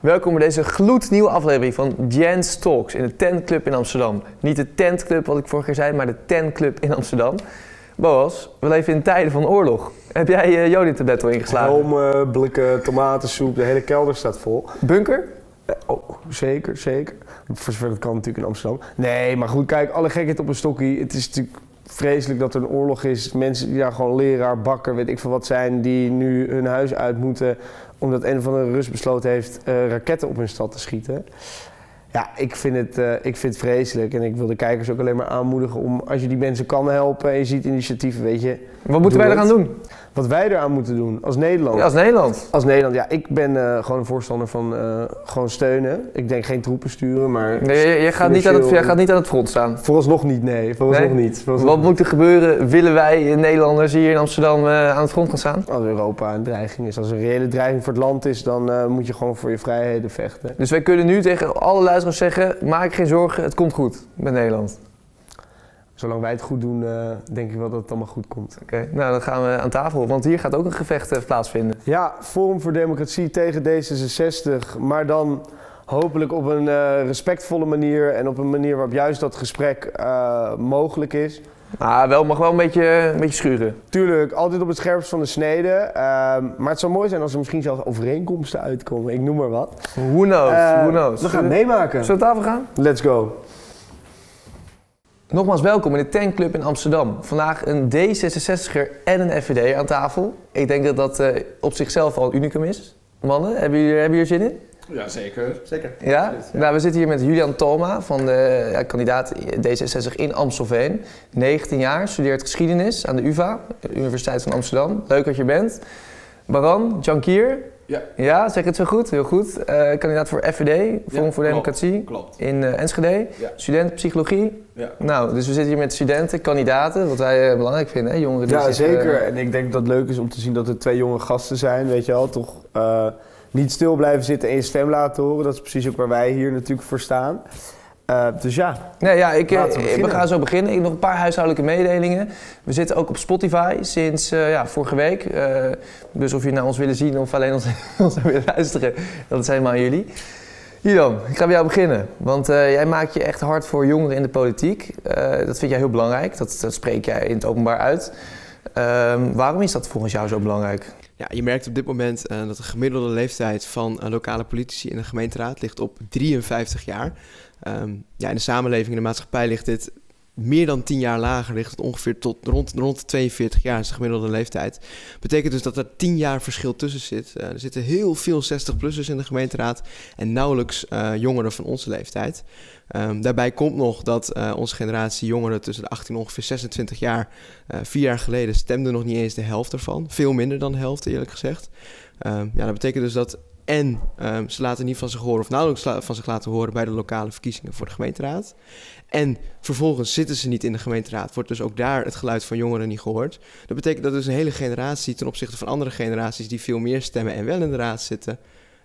Welkom bij deze gloednieuwe aflevering van Jens Talks in de Tent Club in Amsterdam. Niet de Tent Club wat ik vorige keer zei, maar de Tent Club in Amsterdam. Boas, we leven in tijden van oorlog. Heb jij uh, Jodin-tablet al ingeslagen? Helmen, blikken, tomatensoep, de hele kelder staat vol. Bunker? Eh, oh, zeker, zeker. Voor zover dat kan natuurlijk in Amsterdam. Nee, maar goed, kijk, alle gekheid op een stokkie. Het is natuurlijk vreselijk dat er een oorlog is. Mensen die daar gewoon leraar, bakker, weet ik veel wat zijn, die nu hun huis uit moeten omdat een van de Rus besloten heeft uh, raketten op hun stad te schieten. Ja, ik vind, het, uh, ik vind het vreselijk en ik wil de kijkers ook alleen maar aanmoedigen om, als je die mensen kan helpen en je ziet initiatieven, weet je. Wat moeten wij eraan doen? Wat wij eraan moeten doen als Nederland. Ja, als Nederland. Als Nederland, ja. Ik ben uh, gewoon een voorstander van uh, gewoon steunen. Ik denk geen troepen sturen, maar... Nee, jij gaat, niet aan het, jij gaat niet aan het front staan? Vooralsnog niet, nee. Vooralsnog nee? niet. Vooralsnog Wat moet er gebeuren? Willen wij Nederlanders hier in Amsterdam uh, aan het front gaan staan? Als Europa een dreiging is, als er een reële dreiging voor het land is, dan moet je gewoon voor je vrijheden vechten. Dus wij kunnen nu tegen alle luisteraars zeggen, maak geen zorgen, het komt goed met Nederland zolang wij het goed doen, uh, denk ik wel dat het allemaal goed komt. Oké, okay. nou dan gaan we aan tafel, want hier gaat ook een gevecht uh, plaatsvinden. Ja, Forum voor Democratie tegen D66, maar dan hopelijk op een uh, respectvolle manier en op een manier waarop juist dat gesprek mogelijk is. Ah, wel, mag wel een beetje, een beetje schuren. Tuurlijk, altijd op het scherpst van de snede. Ehm, maar het zou mooi zijn als er misschien zelfs overeenkomsten uitkomen. Ik noem maar wat. Who knows, who knows. We gaan het meemaken. Zullen we aan tafel gaan? Let's go. Nogmaals welkom in de Tankclub in Amsterdam. Vandaag een D66er en een FVD aan tafel. Ik denk dat dat uh, op zichzelf al een unicum is. Mannen, hebben jullie, hebben jullie er zin in? Ja, zeker. zeker. Ja? ja? Nou, we zitten hier met Julian Toma, van de ja, kandidaat D66 in Amstelveen. 19 jaar, studeert geschiedenis aan de UvA, Universiteit van Amsterdam. Leuk dat je bent. Baran, Jankier. Ja. Ja, zeg het zo goed, heel goed. Uh, kandidaat voor FVD, Forum ja, voor Democratie. Klopt. In uh, Enschede. Ja. Student psychologie. Ja. Nou, dus we zitten hier met studenten, kandidaten, wat wij uh, belangrijk vinden, hè? jongeren. Ja, zich, zeker. En ik denk dat het leuk is om te zien dat er twee jonge gasten zijn, weet je wel. Toch niet stil blijven zitten en je stem laten horen. Dat is precies ook waar wij hier natuurlijk voor staan. Uh, dus ja. Nee, ja ik, we, we, gaan zo beginnen. Ik nog een paar huishoudelijke mededelingen. We zitten ook op Spotify sinds uh, ja, vorige week. Uh, dus of je naar ons willen zien of alleen ons, ons willen luisteren, dat is helemaal aan jullie. Julian, ik ga bij jou beginnen. Want jij maakt je echt hard voor jongeren in de politiek. dat vind jij heel belangrijk. Dat, dat spreek jij in het openbaar uit. Ehm, waarom is dat volgens jou zo belangrijk? Ja, je merkt op dit moment uh, dat de gemiddelde leeftijd van uh, lokale politici in de gemeenteraad ligt op 53 jaar. Um, ja, in de samenleving, in de maatschappij ligt dit meer dan 10 jaar lager, ligt het ongeveer tot rond, rond de 42 jaar, is de gemiddelde leeftijd. Betekent dus dat er 10 jaar verschil tussen zit. Uh, er zitten heel veel 60-plussers in de gemeenteraad en nauwelijks jongeren van onze leeftijd. Um, daarbij komt nog dat uh, onze generatie jongeren tussen de 18 en ongeveer 26 jaar, vier jaar geleden, stemde nog niet eens de helft ervan. Veel minder dan de helft, eerlijk gezegd. Um, ja, dat betekent dus dat en um, ze laten niet van zich horen, of nauwelijks van zich laten horen bij de lokale verkiezingen voor de gemeenteraad. En vervolgens zitten ze niet in de gemeenteraad, wordt dus ook daar het geluid van jongeren niet gehoord. Dat betekent dat dus een hele generatie ten opzichte van andere generaties die veel meer stemmen en wel in de raad zitten,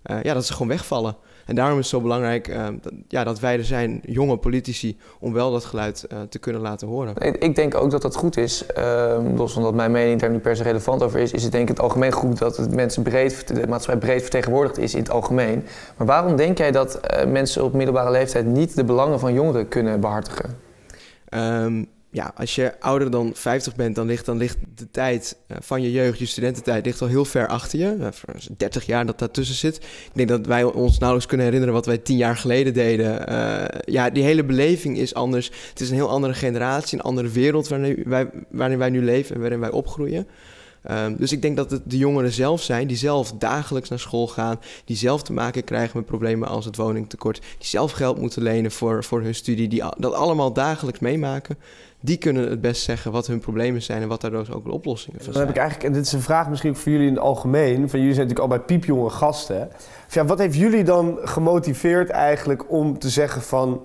uh, ja, dat ze gewoon wegvallen. En daarom is het zo belangrijk uh, dat, ja, dat wij er zijn, jonge politici, om wel dat geluid uh, te kunnen laten horen. Ik denk ook dat dat goed is. Uh, los van dat mijn mening daar niet per se relevant over is, is het denk ik het algemeen goed dat het mensen breed, de maatschappij breed vertegenwoordigd is in het algemeen. Maar waarom denk jij dat eh, mensen op middelbare leeftijd niet de belangen van jongeren kunnen behartigen? Um, ja, als je ouder dan 50 bent, dan ligt, dan ligt de tijd uh, van je jeugd, je studententijd, ligt al heel ver achter je. Uh, 30 jaar dat daartussen zit. Ik denk dat wij ons nauwelijks kunnen herinneren wat wij 10 jaar geleden deden. Uh, ja, die hele beleving is anders. Het is een heel andere generatie, een andere wereld waarin wij, waarin wij nu leven en waarin wij opgroeien. Um, dus ik denk dat het de jongeren zelf zijn die zelf dagelijks naar school gaan, die zelf te maken krijgen met problemen als het woningtekort, die zelf geld moeten lenen voor, voor hun studie, die dat allemaal dagelijks meemaken die kunnen het best zeggen wat hun problemen zijn en wat daar dus ook de oplossingen voor zijn. Dan heb ik eigenlijk, en dit is een vraag misschien ook voor jullie in het algemeen, van jullie zijn natuurlijk al bij piepjonge gasten. Ja, wat heeft jullie dan gemotiveerd eigenlijk om te zeggen van,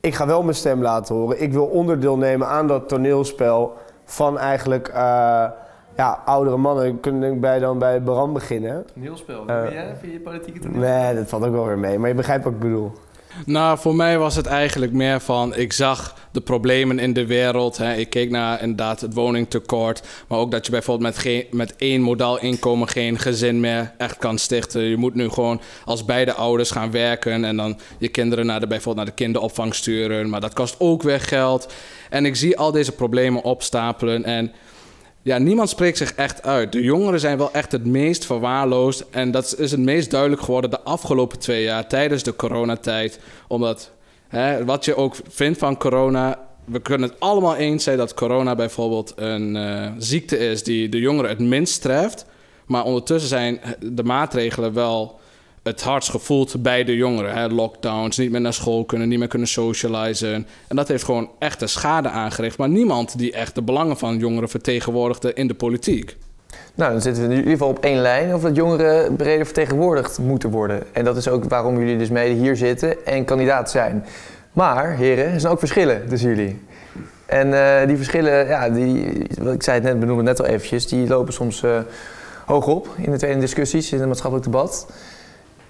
ik ga wel mijn stem laten horen, ik wil onderdeel nemen aan dat toneelspel van eigenlijk... Uh, ja, oudere mannen kunnen bij dan bij Baran beginnen. Toneelspel, uh, jij? Vind je politieke toneel? Nee, dat valt ook wel weer mee. Maar je begrijpt wat ik bedoel. Nou, voor mij was het eigenlijk meer van, ik zag de problemen in de wereld. Hè. Ik keek naar inderdaad het woningtekort, maar ook dat je bijvoorbeeld met, geen, met één modaal inkomen geen gezin meer echt kan stichten. Je moet nu gewoon als beide ouders gaan werken en dan je kinderen naar de, bijvoorbeeld naar de kinderopvang sturen, maar dat kost ook weer geld. En ik zie al deze problemen opstapelen en ja, niemand spreekt zich echt uit. De jongeren zijn wel echt het meest verwaarloosd. En dat is het meest duidelijk geworden de afgelopen twee jaar tijdens de coronatijd. Omdat, hè, wat je ook vindt van corona, we kunnen het allemaal eens zijn dat corona bijvoorbeeld een uh, ziekte is die de jongeren het minst treft. Maar ondertussen zijn de maatregelen wel het hardst gevoeld bij de jongeren. Hè? Lockdowns, niet meer naar school kunnen, niet meer kunnen socializen. En dat heeft gewoon echte schade aangericht. Maar niemand die echt de belangen van jongeren vertegenwoordigde in de politiek. Nou, dan zitten we in ieder geval op één lijn over dat jongeren breder vertegenwoordigd moeten worden. En dat is ook waarom jullie dus mede hier zitten en kandidaat zijn. Maar, heren, er zijn ook verschillen tussen jullie. En uh, die verschillen, ja, die, ik zei het net, benoemde net al eventjes, die lopen soms uh, hoog op in de tweede discussies, in het maatschappelijk debat.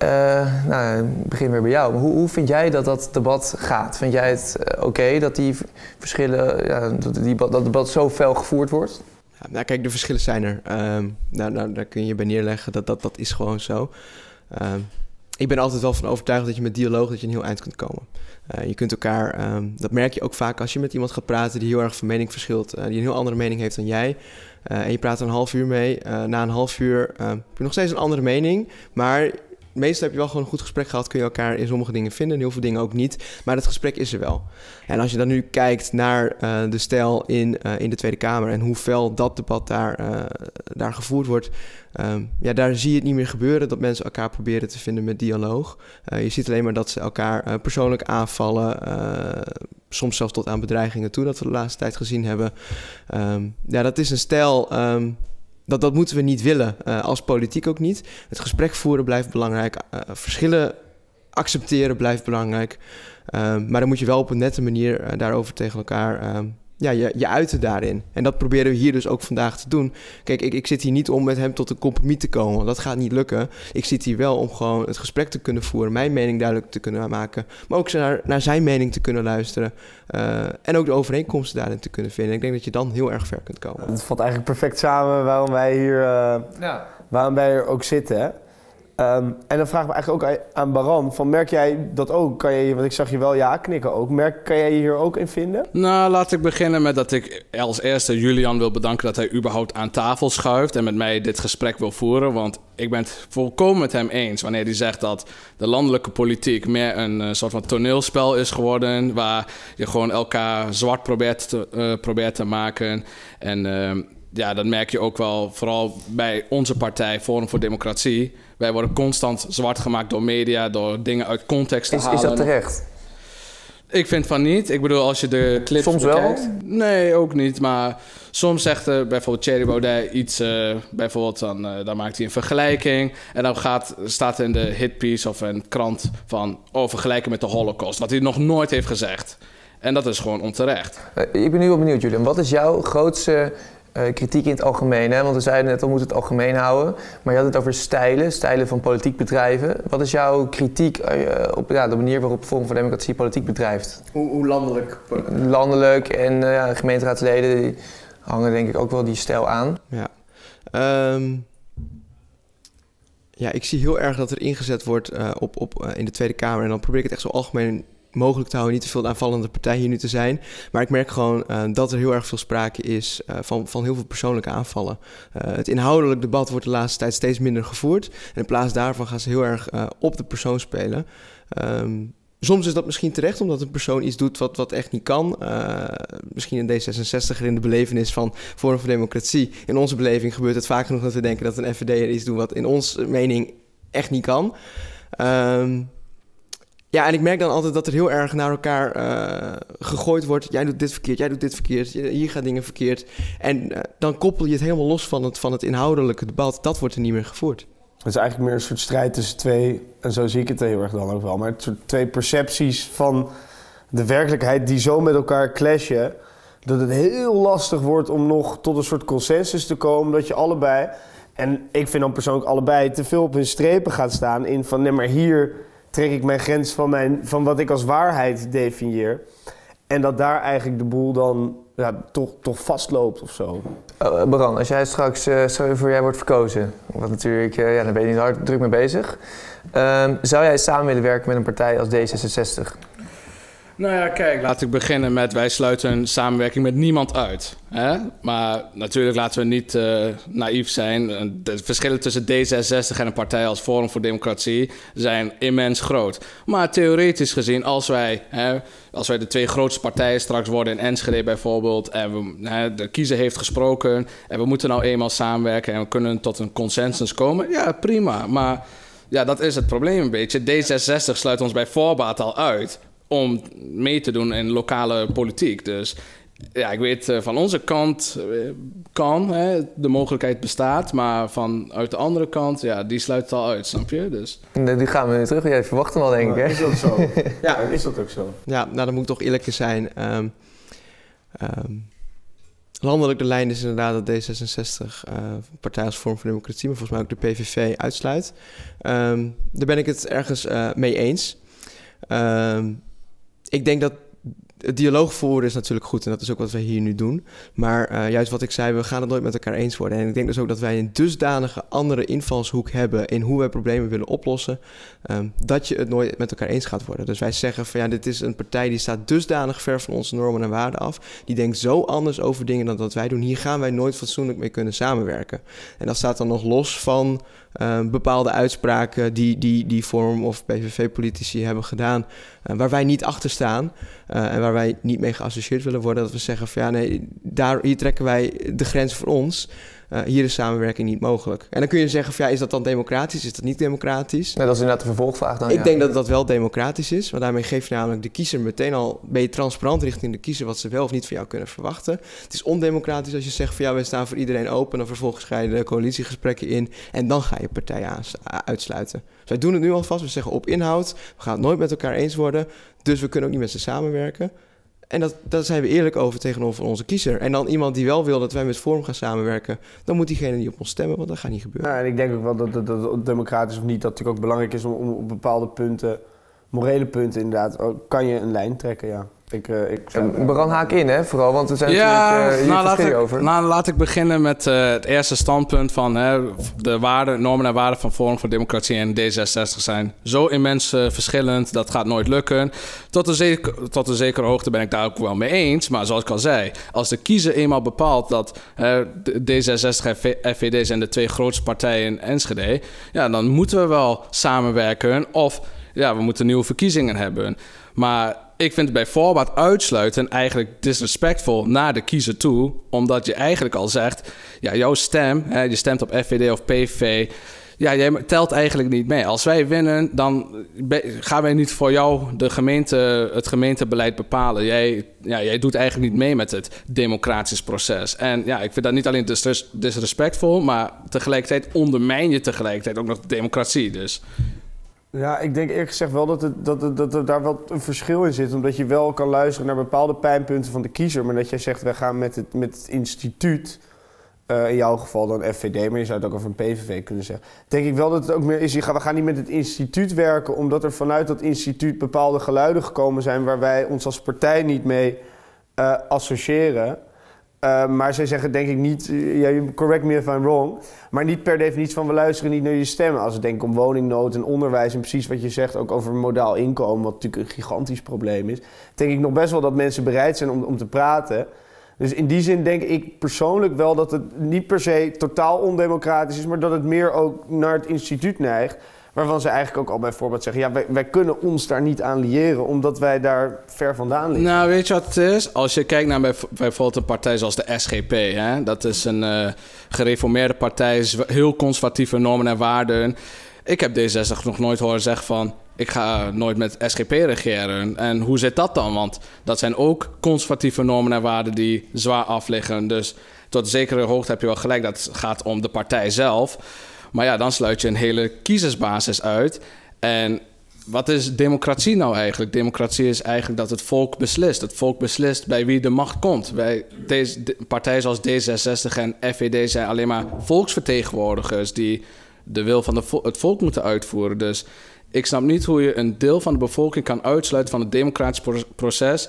Uh, nou, ik begin weer bij jou. Hoe, hoe, vind jij dat dat debat gaat? Vind jij het uh, oké dat die verschillen, ja, dat, die, dat debat zo fel gevoerd wordt? Nou, kijk, de verschillen zijn er. Uh, nou, nou, daar kun je bij neerleggen. Dat, dat, dat is gewoon zo. Ehm, ik ben altijd wel van overtuigd dat je met dialoog dat je een heel eind kunt komen. Uh, je kunt elkaar, ehm, dat merk je ook vaak als je met iemand gaat praten die heel erg van mening verschilt, die een heel andere mening heeft dan jij. en je praat een half uur mee. na een half uur heb je nog steeds een andere mening, maar meestal heb je wel gewoon een goed gesprek gehad. Kun je elkaar in sommige dingen vinden, en heel veel dingen ook niet. Maar het gesprek is er wel. En als je dan nu kijkt naar uh, de stijl in, uh, in de Tweede Kamer en hoe fel dat debat daar, uh, daar gevoerd wordt. Um, ja, daar zie je het niet meer gebeuren dat mensen elkaar proberen te vinden met dialoog. je ziet alleen maar dat ze elkaar persoonlijk aanvallen. soms zelfs tot aan bedreigingen toe, dat we de laatste tijd gezien hebben. Um, ja, dat is een stijl. Um, dat, dat moeten we niet willen, uh, als politiek ook niet. Het gesprek voeren blijft belangrijk. Uh, verschillen accepteren blijft belangrijk. Uh, maar dan moet je wel op een nette manier daarover tegen elkaar ehm, ja, je, je uiten daarin. En dat proberen we hier dus ook vandaag te doen. Kijk, ik, ik zit hier niet om met hem tot een compromis te komen. Dat gaat niet lukken. Ik zit hier wel om gewoon het gesprek te kunnen voeren, mijn mening duidelijk te kunnen maken, maar ook naar, naar zijn mening te kunnen luisteren. Uh, en ook de overeenkomsten daarin te kunnen vinden. Ik denk dat je dan heel erg ver kunt komen. Het valt eigenlijk perfect samen waarom wij hier, uh, ja. waarom wij er ook zitten. Hè? Um, en dan vraag ik me eigenlijk ook aan Baran, van merk jij dat ook? Kan je, want ik zag je wel ja knikken ook. Merk, kan jij je hier ook in vinden? Nou, laat ik beginnen met dat ik als eerste Julian wil bedanken dat hij überhaupt aan tafel schuift en met mij dit gesprek wil voeren. Want ik ben het volkomen met hem eens wanneer hij zegt dat de landelijke politiek meer een uh, soort van toneelspel is geworden. Waar je gewoon elkaar zwart probeert te, uh, probeert te maken. En uh, ja, dat merk je ook wel vooral bij onze partij, Forum voor Democratie. Wij worden constant zwart gemaakt door media, door dingen uit context te is, halen. Is dat terecht? Ik vind van niet. Ik bedoel, als je de clips Soms bekijkt, wel? Nee, ook niet. Maar soms zegt uh, bijvoorbeeld Thierry Baudet iets... Uh, bijvoorbeeld, dan, uh, dan maakt hij een vergelijking. En dan gaat, staat er in de hitpiece of een krant van... oh, vergelijken met de holocaust. Wat hij nog nooit heeft gezegd. En dat is gewoon onterecht. ik ben nu wel benieuwd, Julian. Wat is jouw grootste uh, kritiek in het algemeen. Hè? Want we zeiden net al, moeten het algemeen houden. Maar je had het over stijlen, stijlen van politiek bedrijven. Wat is jouw kritiek uh, op ja, de manier waarop Forum voor Democratie politiek bedrijft? Hoe, hoe landelijk? Landelijk en uh, ja, gemeenteraadsleden die hangen denk ik ook wel die stijl aan. Ja. Um, ja, ik zie heel erg dat er ingezet wordt op, op, in de Tweede Kamer. En dan probeer ik het echt zo algemeen mogelijk te houden, niet te veel de aanvallende partij hier nu te zijn. Maar ik merk gewoon uh, dat er heel erg veel sprake is uh, van, van heel veel persoonlijke aanvallen. Uh, het inhoudelijk debat wordt de laatste tijd steeds minder gevoerd. En in plaats daarvan gaan ze heel erg op de persoon spelen. Um, Soms is dat misschien terecht, omdat een persoon iets doet wat, wat echt niet kan. Misschien een D66er in de belevenis van Forum voor Democratie. In onze beleving gebeurt het vaak genoeg dat we denken dat een FVD'er iets doet wat in onze mening echt niet kan. Um, ja, en ik merk dan altijd dat er heel erg naar elkaar uh, gegooid wordt. Jij doet dit verkeerd, jij doet dit verkeerd, hier gaan dingen verkeerd. En uh, dan koppel je het helemaal los van het, van het inhoudelijke debat. Dat wordt er niet meer gevoerd. Het is eigenlijk meer een soort strijd tussen twee, en zo zie ik het heel erg dan ook wel, maar het soort twee percepties van de werkelijkheid die zo met elkaar clashen, dat het heel lastig wordt om nog tot een soort consensus te komen, dat je allebei, en ik vind dan persoonlijk allebei, te veel op hun strepen gaat staan in van nee, maar hier trek ik mijn grens van, mijn, van wat ik als waarheid definieer. En dat daar eigenlijk de boel dan ja, toch, toch vastloopt of zo. Uh, Bran, als jij straks, uh, voor jij wordt verkozen, wat natuurlijk, uh, ja, daar ben je niet hard druk mee bezig. Ehm, zou jij samen willen werken met een partij als D66? Nou ja, kijk, laat ik beginnen met wij sluiten een samenwerking met niemand uit. Hè? Maar natuurlijk laten we niet uh, naïef zijn. De verschillen tussen D66 en een partij als Forum voor Democratie zijn immens groot. Maar theoretisch gezien, als wij, hè, als wij de twee grootste partijen straks worden in Enschede bijvoorbeeld, en we, hè, de kiezer heeft gesproken en we moeten nou eenmaal samenwerken en we kunnen tot een consensus komen, ja prima. Maar ja, dat is het probleem een beetje. D66 sluit ons bij voorbaat al uit om mee te doen in lokale politiek. Dus ja, ik weet uh, van onze kant uh, kan, hè, de mogelijkheid bestaat, maar vanuit de andere kant, ja, die sluit het al uit, snap je? Dus. Nee, die gaan we nu terug. Jij verwacht hem al, denk ik. Hè? Is dat zo? ja, is dat ook zo? Ja, nou, dan moet ik toch eerlijk zijn. Um, um, landelijk de lijn is inderdaad dat D66 uh, Partij als Vorm van Democratie, maar volgens mij ook de PVV uitsluit. Um, daar ben ik het ergens uh, mee eens. Um, ik denk dat het dialoog voeren is natuurlijk goed en dat is ook wat we hier nu doen. Maar uh, juist wat ik zei, we gaan het nooit met elkaar eens worden. En ik denk dus ook dat wij een dusdanige andere invalshoek hebben in hoe wij problemen willen oplossen, um, dat je het nooit met elkaar eens gaat worden. Dus wij zeggen van ja, dit is een partij die staat dusdanig ver van onze normen en waarden af. Die denkt zo anders over dingen dan dat wij doen. Hier gaan wij nooit fatsoenlijk mee kunnen samenwerken. En dat staat dan nog los van uh, bepaalde uitspraken die, die, die Forum of PVV-politici hebben gedaan, waar wij niet achter staan uh, en waar wij niet mee geassocieerd willen worden. Dat we zeggen van ja, nee, daar, hier trekken wij de grens voor ons. Uh, hier is samenwerking niet mogelijk. En dan kun je zeggen van ja, is dat dan democratisch? Is dat niet democratisch? Nee, dat is inderdaad de vervolgvraag dan. Ik ja. denk dat dat wel democratisch is. Want daarmee geef je namelijk de kiezer meteen al... ben je transparant richting de kiezer... wat ze wel of niet van jou kunnen verwachten. Het is ondemocratisch als je zegt van ja, wij staan voor iedereen open... en vervolgens ga je de coalitiegesprekken in... en dan ga je partijen uitsluiten. Dus wij doen het nu alvast. We zeggen op inhoud, we gaan het nooit met elkaar eens worden... dus we kunnen ook niet met ze samenwerken... En dat, daar zijn we eerlijk over tegenover onze kiezer. En dan iemand die wel wil dat wij met Forum gaan samenwerken, dan moet diegene niet op ons stemmen, want dat gaat niet gebeuren. Ja, en ik denk ook wel dat, dat democratisch of niet, dat het natuurlijk ook belangrijk is om, om op bepaalde punten, morele punten inderdaad, kan je een lijn trekken, ja. Ik, uh, ik. Bran haak in, hè, vooral, want er zijn ja, natuurlijk uh, hier nou, laat ik, over. Nou, laat ik beginnen met uh, het eerste standpunt van hè, de waarden, normen en waarden van Forum voor Democratie en D66 zijn zo immens verschillend, dat gaat nooit lukken. Tot een, zeker, tot een zekere hoogte ben ik daar ook wel mee eens, maar zoals ik al zei, als de kiezer eenmaal bepaalt dat D66 en FVD zijn de twee grootste partijen in Enschede, ja, dan moeten we wel samenwerken of ja, we moeten nieuwe verkiezingen hebben. Maar ik vind het bij voorbaat uitsluiten eigenlijk disrespectvol naar de kiezer toe. Omdat je eigenlijk al zegt, ja, jouw stem, hè, je stemt op FVD of PV... Ja, jij telt eigenlijk niet mee. Als wij winnen, dan gaan wij niet voor jou de gemeente, het gemeentebeleid bepalen. Jij, ja, jij doet eigenlijk niet mee met het democratisch proces. En ja, ik vind dat niet alleen dis disrespectvol, maar tegelijkertijd ondermijn je tegelijkertijd ook nog de democratie. Dus ja, ik denk eerlijk gezegd wel dat, het, dat, dat er daar wel een verschil in zit. Omdat je wel kan luisteren naar bepaalde pijnpunten van de kiezer. Maar dat jij zegt, wij gaan met het, met het instituut, uh, in jouw geval dan FVD, maar je zou het ook over een PVV kunnen zeggen. Denk ik wel dat het ook meer is, we gaan niet met het instituut werken... omdat er vanuit dat instituut bepaalde geluiden gekomen zijn... waar wij ons als partij niet mee uh, associëren... Uh, maar zij zeggen denk ik niet, ja, correct me if I'm wrong, maar niet per definitie van we luisteren niet naar je stemmen. Als het denk om woningnood en onderwijs en precies wat je zegt, ook over modaal inkomen, wat natuurlijk een gigantisch probleem is, denk ik nog best wel dat mensen bereid zijn om, om te praten. Dus in die zin denk ik persoonlijk wel dat het niet per se totaal ondemocratisch is, maar dat het meer ook naar het instituut neigt. Waarvan ze eigenlijk ook al bijvoorbeeld zeggen: ja, wij, wij, kunnen ons daar niet aan liëren, omdat wij daar ver vandaan liggen. Nou, weet je wat het is? Als je kijkt naar bijvoorbeeld een partij zoals de SGP, hè? dat is een uh, gereformeerde partij, heel conservatieve normen en waarden. Ik heb D66 nog nooit horen zeggen van. Ik ga nooit met SGP regeren. En hoe zit dat dan? Want dat zijn ook conservatieve normen en waarden die zwaar afliggen. Dus tot zekere hoogte heb je wel gelijk. Dat gaat om de partij zelf. Maar ja, dan sluit je een hele kiezersbasis uit. En wat is democratie nou eigenlijk? Democratie is eigenlijk dat het volk beslist. Het volk beslist bij wie de macht komt. Bij deze partijen zoals D66 en FVD zijn alleen maar volksvertegenwoordigers die de wil van de het volk moeten uitvoeren. Dus Ik snap niet hoe je een deel van de bevolking kan uitsluiten van het democratisch proces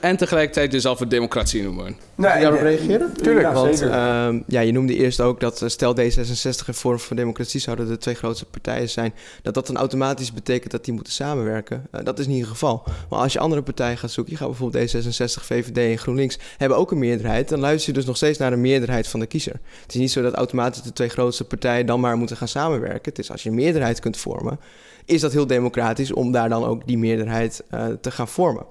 en tegelijkertijd jezelf een democratie noemen. Nee, daarop reageren? Tuurlijk, ja, want uh, ja, je noemde eerst ook dat uh, stel D66 en Forum voor Democratie zouden de twee grootste partijen zijn, dat dat dan automatisch betekent dat die moeten samenwerken. Uh, dat is niet het geval. Maar als je andere partijen gaat zoeken, je gaat bijvoorbeeld D66, VVD en GroenLinks hebben ook een meerderheid, dan luister je dus nog steeds naar de meerderheid van de kiezer. Het is niet zo dat automatisch de twee grootste partijen dan maar moeten gaan samenwerken. Het is als je een meerderheid kunt vormen, is dat heel democratisch om daar dan ook die meerderheid uh, te gaan vormen.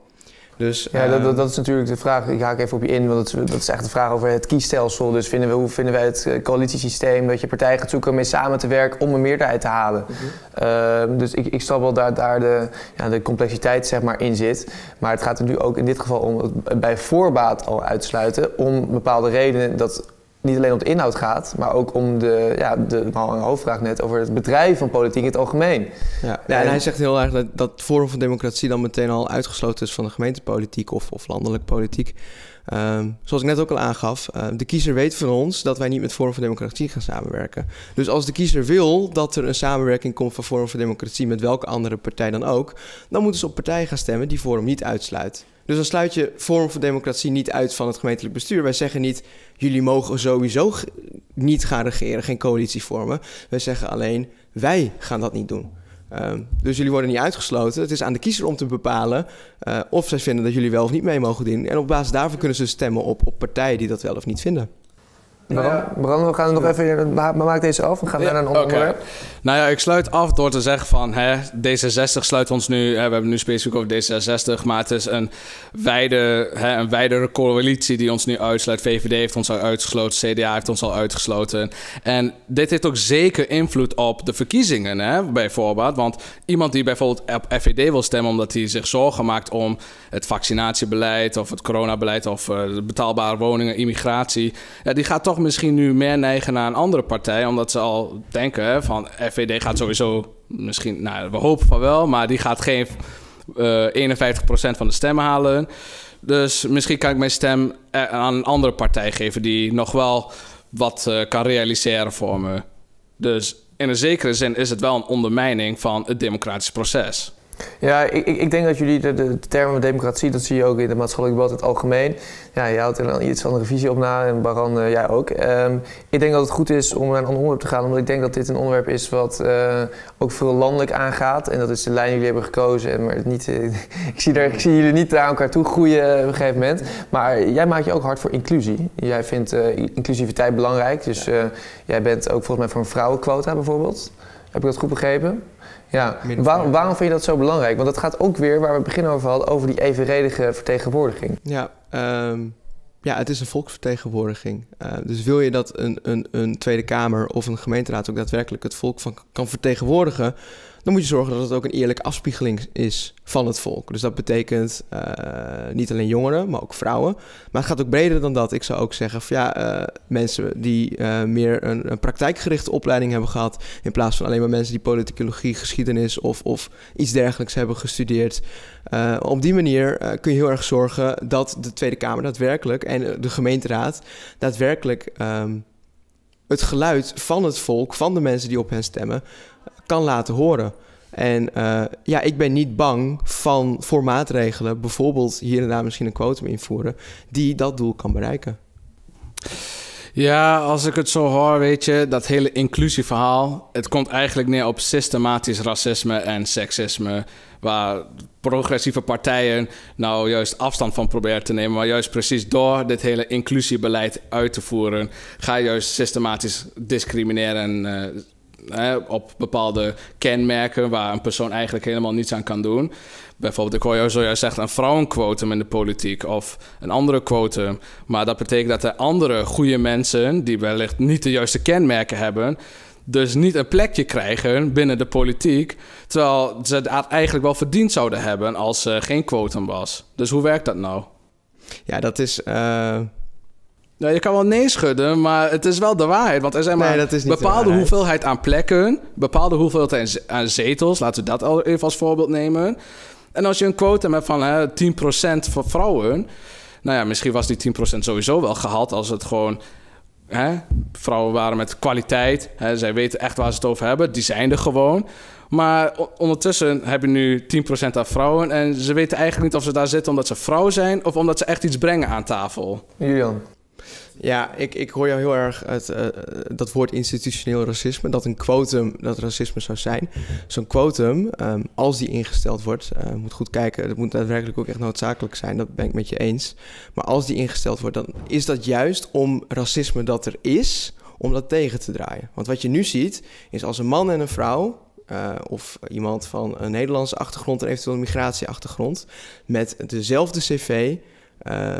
Dus, ja, dat, ehm, dat, is natuurlijk de vraag. Ik haak even op je in, want dat is, dat is echt de vraag over het kiesstelsel. Dus vinden we, hoe vinden wij het eh, coalitiesysteem dat je partijen gaat zoeken om mee samen te werken om een meerderheid te halen? Mhm. Ehm, dus ik, ik snap wel daar, daar de, ja, de complexiteit zeg maar, in zit. Maar het gaat er nu ook in dit geval om het bij voorbaat al uitsluiten om bepaalde redenen dat niet alleen om de inhoud gaat, maar ook om de, ja, de, de hoofdvraag net over het bedrijf van politiek in het algemeen. Ja, ja en, hij zegt heel erg dat, dat Forum van Democratie dan meteen al uitgesloten is van de gemeentepolitiek of, of landelijk politiek. Ehm, zoals ik net ook al aangaf, uh, de kiezer weet van ons dat wij niet met Forum voor Democratie gaan samenwerken. Dus als de kiezer wil dat er een samenwerking komt van Forum voor Democratie met welke andere partij dan ook, dan moeten ze op partijen gaan stemmen die Forum niet uitsluit. Dus dan sluit je Forum voor Democratie niet uit van het gemeentelijk bestuur. Wij zeggen niet, jullie mogen sowieso niet gaan regeren, geen coalitie vormen. Wij zeggen alleen, wij gaan dat niet doen. Uh, dus jullie worden niet uitgesloten. Het is aan de kiezer om te bepalen uh, of zij vinden dat jullie wel of niet mee mogen doen. En op basis daarvan kunnen ze stemmen op, op partijen die dat wel of niet vinden. Bram, we gaan nog even, maak deze af. We gaan naar een onderwerp. Nou ja, ik sluit af door te zeggen van hè, D66 sluit ons nu, hè, we hebben nu specifiek over D66, maar het is een, wijde, hè, een wijdere coalitie die ons nu uitsluit. VVD heeft ons al uitgesloten, CDA heeft ons al uitgesloten. En dit heeft ook zeker invloed op de verkiezingen, hè, bijvoorbeeld. Want iemand die bijvoorbeeld op FVD wil stemmen omdat hij zich zorgen maakt om het vaccinatiebeleid of het coronabeleid of uh, betaalbare woningen, immigratie, ja, die gaat toch misschien nu meer neigen naar een andere partij, omdat ze al denken van FVD gaat sowieso misschien, nou, we hopen van wel, maar die gaat geen uh, eh, 51% van de stemmen halen. Dus misschien kan ik mijn stem aan een andere partij geven die nog wel wat uh, kan realiseren voor me. Dus in een zekere zin is het wel een ondermijning van het democratisch proces. Ja, ik, ik denk dat jullie de, de, termen democratie, dat zie je ook in de maatschappelijk debat in het algemeen. Ja, je houdt er iets van een revisie op na en Baran, uh, jij ook. Um, ik denk dat het goed is om naar een ander onderwerp te gaan, omdat ik denk dat dit een onderwerp is wat uh, ook veel landelijk aangaat. En dat is de lijn die jullie hebben gekozen. Maar niet, uh, ik, zie er, ik zie jullie niet naar elkaar toe groeien op een gegeven moment. Maar jij maakt je ook hard voor inclusie. Jij vindt inclusiviteit belangrijk. Dus jij bent ook volgens mij voor een vrouwenquota bijvoorbeeld. Heb ik dat goed begrepen? Ja, waarom, waarom vind je dat zo belangrijk? Want dat gaat ook weer, waar we het begin over hadden, over die evenredige vertegenwoordiging. Ja, um, ja het is een volksvertegenwoordiging. Uh, dus wil je dat een, een, een Tweede Kamer of een gemeenteraad ook daadwerkelijk het volk van kan vertegenwoordigen, dan moet je zorgen dat het ook een eerlijke afspiegeling is van het volk. Dus dat betekent uh, niet alleen jongeren, maar ook vrouwen. Maar het gaat ook breder dan dat. Ik zou ook zeggen van ja, uh, mensen die uh, meer een, een, praktijkgerichte opleiding hebben gehad, in plaats van alleen maar mensen die politicologie, geschiedenis of, of iets dergelijks hebben gestudeerd. op die manier kun je heel erg zorgen dat de Tweede Kamer daadwerkelijk en de gemeenteraad daadwerkelijk um, het geluid van het volk, van de mensen die op hen stemmen, kan laten horen. En uh, ja, ik ben niet bang van voor maatregelen, bijvoorbeeld hier en daar misschien een quotum invoeren, die dat doel kan bereiken. Ja, als ik het zo hoor, weet je, dat hele inclusieverhaal, het komt eigenlijk neer op systematisch racisme en seksisme, waar progressieve partijen nou juist afstand van proberen te nemen, maar juist precies door dit hele inclusiebeleid uit te voeren, ga je juist systematisch discrimineren en uh, op bepaalde kenmerken waar een persoon eigenlijk helemaal niets aan kan doen. Bijvoorbeeld, ik hoor jou zojuist zeggen een vrouwenquotum in de politiek of een andere quotum. Maar dat betekent dat er andere goede mensen, die wellicht niet de juiste kenmerken hebben, dus niet een plekje krijgen binnen de politiek. Terwijl ze het eigenlijk wel verdiend zouden hebben als er geen quotum was. Dus hoe werkt dat nou? Ja, dat is. Uh nou, je kan wel nee schudden, maar het is wel de waarheid. Want er zijn maar een bepaalde hoeveelheid aan plekken, bepaalde hoeveelheid aan zetels. Laten we dat al even als voorbeeld nemen. En als je een quotum hebt van hè, 10% voor vrouwen... Nou ja, misschien was die 10% sowieso wel gehaald als het gewoon hè, vrouwen waren met kwaliteit. Hè, zij weten echt waar ze het over hebben. Die zijn er gewoon. Maar ondertussen heb je nu 10% aan vrouwen. En ze weten eigenlijk niet of ze daar zitten omdat ze vrouw zijn of omdat ze echt iets brengen aan tafel. Julian. Ja, ik, ik hoor jou heel erg het, uh, dat woord institutioneel racisme, dat een quotum dat racisme zou zijn. Zo'n quotum, um, als die ingesteld wordt, uh, moet goed kijken, dat moet daadwerkelijk ook echt noodzakelijk zijn, dat ben ik met je eens. Maar als die ingesteld wordt, dan is dat juist om racisme dat er is, om dat tegen te draaien. Want wat je nu ziet, is als een man en een vrouw uh, of iemand van een Nederlandse achtergrond en eventueel een migratieachtergrond met dezelfde cv,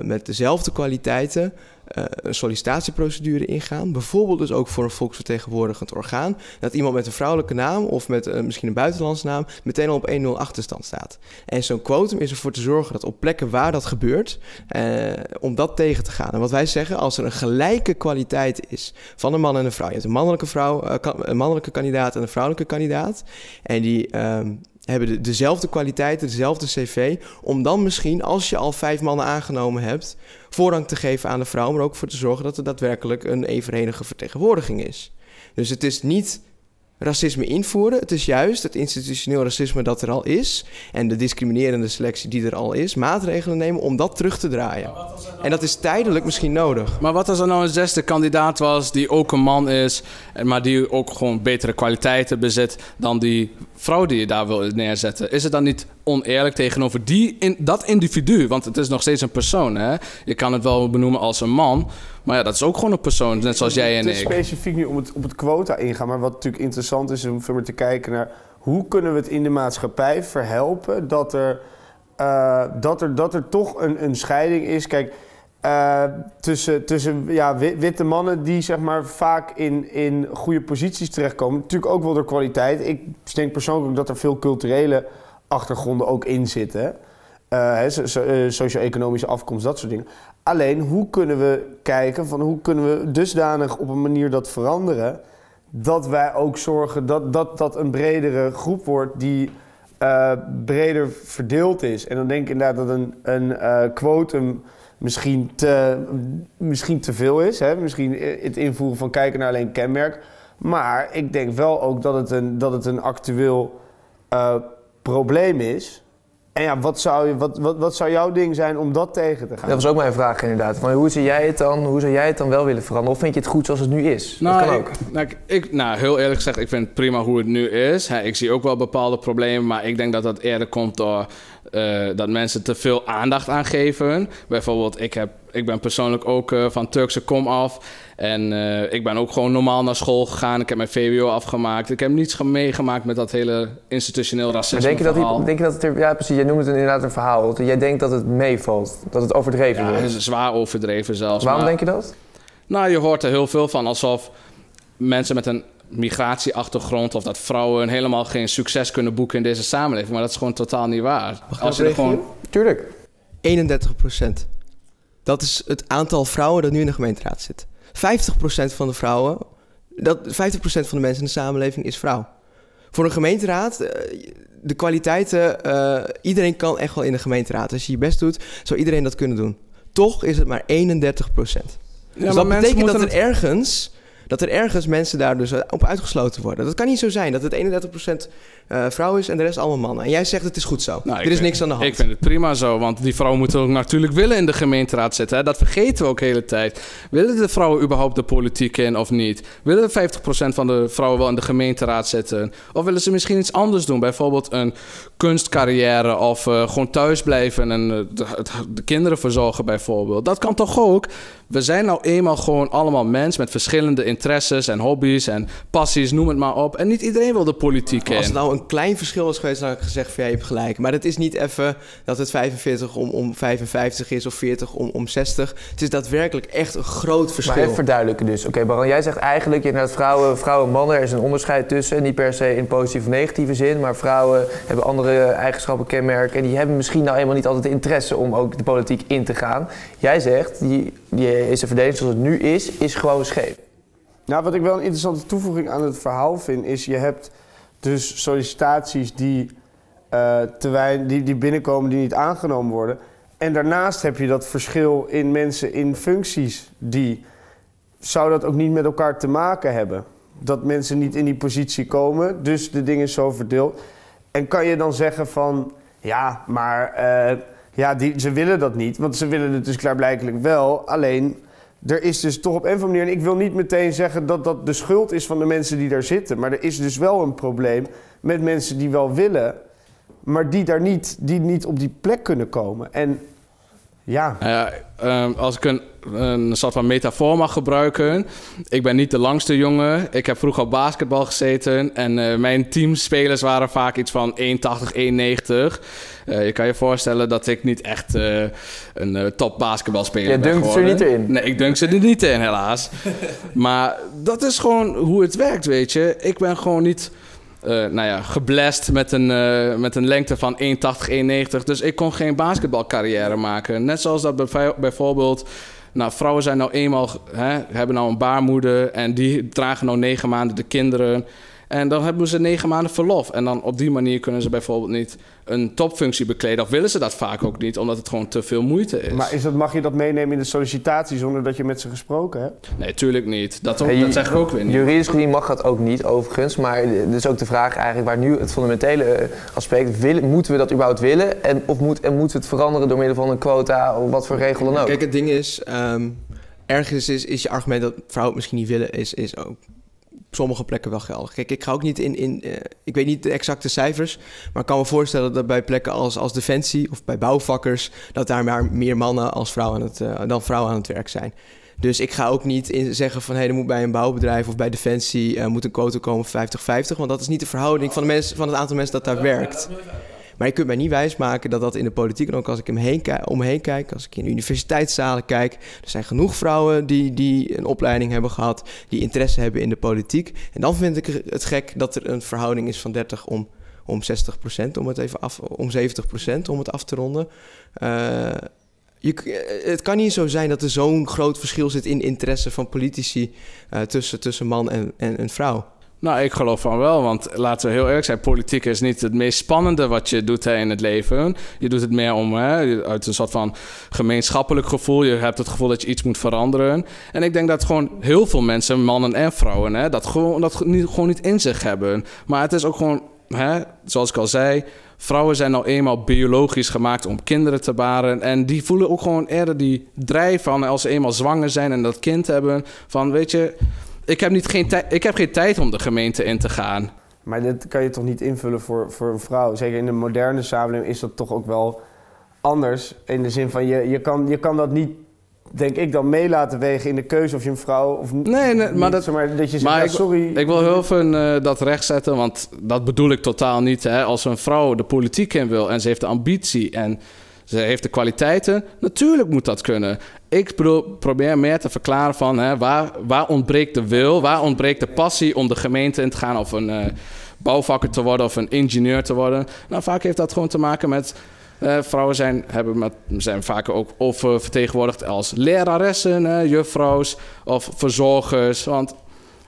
met dezelfde kwaliteiten, uh, een sollicitatieprocedure ingaan. Bijvoorbeeld dus ook voor een volksvertegenwoordigend orgaan. Dat iemand met een vrouwelijke naam of met uh, misschien een buitenlandse naam meteen al op 1-0 achterstand staat. En zo'n quotum is ervoor te zorgen dat op plekken waar dat gebeurt, uh, om dat tegen te gaan. En wat wij zeggen, als er een gelijke kwaliteit is van een man en een vrouw. Je hebt een mannelijke, vrouw, een mannelijke kandidaat en een vrouwelijke kandidaat. En die ehm, hebben de, dezelfde kwaliteiten, dezelfde cv. Om dan misschien, als je al vijf mannen aangenomen hebt, voorrang te geven aan de vrouw. Maar ook voor te zorgen dat er daadwerkelijk een evenredige vertegenwoordiging is. Dus het is niet racisme invoeren. Het is juist het institutioneel racisme dat er al is en de discriminerende selectie die er al is, maatregelen nemen om dat terug te draaien. En dat is tijdelijk misschien nodig. Maar wat als er nou een zesde kandidaat was die ook een man is, maar die ook gewoon betere kwaliteiten bezit dan die vrouw die je daar wil neerzetten? Is het dan niet oneerlijk tegenover die in, dat individu? Want het is nog steeds een persoon. Hè? Je kan het wel benoemen als een man. Maar ja, dat is ook gewoon een persoon, net zoals jij en ik. specifiek nu om het, op het quota ingaan. Maar wat natuurlijk interessant is om te kijken naar... hoe kunnen we het in de maatschappij verhelpen dat er, uh, dat er, dat er toch een, een scheiding is... Kijk, uh, tussen, tussen ja, witte mannen die zeg maar, vaak in, in goede posities terechtkomen. Natuurlijk ook wel door kwaliteit. Ik denk persoonlijk dat er veel culturele achtergronden ook in zitten. Uh, socio-economische afkomst, dat soort dingen. Alleen, hoe kunnen we kijken van hoe kunnen we dusdanig op een manier dat veranderen... dat wij ook zorgen dat dat, dat een bredere groep wordt die uh, breder verdeeld is. En dan denk ik inderdaad dat een, een uh, quotum misschien te, misschien te veel is. Hè? Misschien het invoeren van kijken naar alleen kenmerk. Maar ik denk wel ook dat het een, dat het een actueel uh, probleem is. En ja, wat zou, je, wat, wat, wat zou jouw ding zijn om dat tegen te gaan? Dat was ook mijn vraag inderdaad. Van, hoe, zie jij het dan, hoe zou jij het dan wel willen veranderen? Of vind je het goed zoals het nu is? Nou, dat kan ik, ook. Nou, ik, nou, heel eerlijk gezegd, ik vind het prima hoe het nu is. ik zie ook wel bepaalde problemen, maar ik denk dat dat eerder komt door uh, dat mensen te veel aandacht aan geven. Bijvoorbeeld, ik, heb, ik ben persoonlijk ook uh, van Turkse kom af. En uh, ik ben ook gewoon normaal naar school gegaan. Ik heb mijn VWO afgemaakt. Ik heb niets meegemaakt met dat hele institutioneel racisme. denk je, dat die, denk je dat het er, ja precies, jij noemt het inderdaad een verhaal. Jij denkt dat het meevalt, dat het overdreven ja, wordt. Het is zwaar overdreven zelfs. Waarom maar, denk je dat? Nou, je hoort er heel veel van alsof mensen met een migratieachtergrond of dat vrouwen helemaal geen succes kunnen boeken in deze samenleving. Maar dat is gewoon totaal niet waar. Als je er gewoon... Tuurlijk. 31 procent. Dat is het aantal vrouwen dat nu in de gemeenteraad zit. 50 procent van de vrouwen, dat, 50 procent van de mensen in de samenleving is vrouw. Voor een gemeenteraad, de kwaliteiten, uh, iedereen kan echt wel in de gemeenteraad. Als je je best doet, zou iedereen dat kunnen doen. Toch is het maar 31 procent. Ja, dus dat betekent dat er ergens dat er ergens mensen daar dus op uitgesloten worden. Dat kan niet zo zijn dat het 31% uh, vrouw is en de rest allemaal mannen. En jij zegt het is goed zo. Nou, er is niks aan de hand. Ik vind het prima zo, want die vrouwen moeten ook natuurlijk willen in de gemeenteraad zitten. Hè? Dat vergeten we ook de hele tijd. Willen de vrouwen überhaupt de politiek in of niet? Willen de 50% van de vrouwen wel in de gemeenteraad zitten? Of willen ze misschien iets anders doen? Bijvoorbeeld een kunstcarrière of uh, gewoon thuis blijven en uh, de, de, kinderen verzorgen bijvoorbeeld. Dat kan toch ook? We zijn nou eenmaal gewoon allemaal mensen met verschillende interesses en hobby's en passies, noem het maar op. En niet iedereen wil de politiek in. Als nou een klein verschil is geweest, dan had ik gezegd van ja, je hebt gelijk. Maar het is niet even dat het 45 om, om 55 is of 40 om, om 60. Het is daadwerkelijk echt een groot verschil. Maar even verduidelijken dus. Oké, okay, jij zegt eigenlijk, je hebt vrouwen, vrouwen en mannen, er is een onderscheid tussen. Niet per se in positieve of negatieve zin, maar vrouwen hebben andere eigenschappen, kenmerken. En die hebben misschien nou eenmaal niet altijd de interesse om ook de politiek in te gaan. Jij zegt, die, die is de verdeling zoals het nu is, is gewoon scheef. Nou, wat ik wel een interessante toevoeging aan het verhaal vind, is je hebt dus sollicitaties die, uh, te die, die binnenkomen die niet aangenomen worden. En daarnaast heb je dat verschil in mensen in functies die zou dat ook niet met elkaar te maken hebben? Dat mensen niet in die positie komen, dus de dingen zo verdeeld. En kan je dan zeggen van, ja, maar eh, ja, die, ze willen dat niet, want ze willen het dus klaarblijkelijk wel. Alleen, er is dus toch op een of andere manier, en ik wil niet meteen zeggen dat dat de schuld is van de mensen die daar zitten, maar er is dus wel een probleem met mensen die wel willen, maar die daar niet, die niet op die plek kunnen komen. En ja. Nou ehm, als ik een, een soort van metafoor mag gebruiken. Ik ben niet de langste jongen. Ik heb vroeger op basketbal gezeten. En uh, mijn teamspelers waren vaak iets van 1,80, 1,90. Uh, je kan je voorstellen dat ik niet echt uh, een top basketbalspeler je ben dunkt ze er niet in? Nee, ik dunk ze er niet in, helaas. maar dat is gewoon hoe het werkt, weet je. Ik ben gewoon niet uh, nou ja, geblest met een, uh, met een lengte van 1,80, 1,90. Dus ik kon geen basketbalcarrière maken. Net zoals dat bijvoorbeeld... Nou, vrouwen zijn nou eenmaal, hè, hebben nou een baarmoeder... en die dragen nou negen maanden de kinderen... En dan hebben ze negen maanden verlof. En dan op die manier kunnen ze bijvoorbeeld niet een topfunctie bekleden. Of willen ze dat vaak ook niet, omdat het gewoon te veel moeite is. Maar is dat, mag je dat meenemen in de sollicitatie zonder dat je met ze gesproken hebt? Nee, tuurlijk niet. Dat, ook, hey, dat zeg ik ook weer niet. Juridisch gezien mag dat ook niet, overigens. Maar dus ook de vraag eigenlijk waar nu het fundamentele eh, aspect... Willen, moeten we dat überhaupt willen? En, of moet, en moeten we het veranderen door middel van een quota of wat voor regel dan ook? Kijk, het ding is... Um, ergens is, is je argument dat vrouwen het misschien niet willen... is, is ook sommige plekken wel geldig. Kijk, ik ga ook niet in. in uh, ik weet niet de exacte cijfers. Maar ik kan me voorstellen dat bij plekken als, als Defensie of bij bouwvakkers. dat daar maar meer mannen als vrouwen aan het, uh, dan vrouwen aan het werk zijn. Dus ik ga ook niet in zeggen van hé, hey, er moet bij een bouwbedrijf of bij Defensie uh, moet een quota komen 50-50. Want dat is niet de verhouding van, de mensen, van het aantal mensen dat daar werkt. Maar je kunt mij niet wijsmaken dat dat in de politiek... en ook als ik hem heen om me heen kijk, als ik in universiteitszalen kijk... er zijn genoeg vrouwen die, die een opleiding hebben gehad... die interesse hebben in de politiek. En dan vind ik het gek dat er een verhouding is van 30 om, om 60 procent... om het even af, om 70 procent, om het af te ronden... Uh, je, het kan niet zo zijn dat er zo'n groot verschil zit in interesse van politici uh, tussen, tussen man en, en, en vrouw. Nou, ik geloof van wel, want laten we heel eerlijk zijn, politiek is niet het meest spannende wat je doet in het leven. Je doet het meer om, hè, uit een soort van gemeenschappelijk gevoel. Je hebt het gevoel dat je iets moet veranderen. En ik denk dat gewoon heel veel mensen, mannen en vrouwen, hè, dat, gewoon, dat niet, gewoon niet in zich hebben. Maar het is ook gewoon, hè, zoals ik al zei, vrouwen zijn nou eenmaal biologisch gemaakt om kinderen te baren. En die voelen ook gewoon eerder die drijf van als ze eenmaal zwanger zijn en dat kind hebben. Van weet je ik heb, niet geen ik heb geen tijd om de gemeente in te gaan. Maar dit kan je toch niet invullen voor, voor een vrouw? Zeker in de moderne samenleving is dat toch ook wel anders. In de zin van, je, je, kan, je kan dat niet, denk ik, dan mee laten wegen in de keuze of je een vrouw of Nee, nee maar, dat, maar dat je zegt, maar ja, ik, sorry. Ik wil heel even uh, dat rechtzetten, want dat bedoel ik totaal niet. Hè. Als een vrouw de politiek in wil en ze heeft de ambitie en ze heeft de kwaliteiten. Natuurlijk moet dat kunnen. Ik probeer meer te verklaren van hè, waar, waar ontbreekt de wil, waar ontbreekt de passie om de gemeente in te gaan of een uh, bouwvakker te worden of een ingenieur te worden. Nou, vaak heeft dat gewoon te maken met uh, vrouwen zijn, hebben met, zijn vaak ook oververtegenwoordigd als leraressen, uh, juffrouws of verzorgers. Want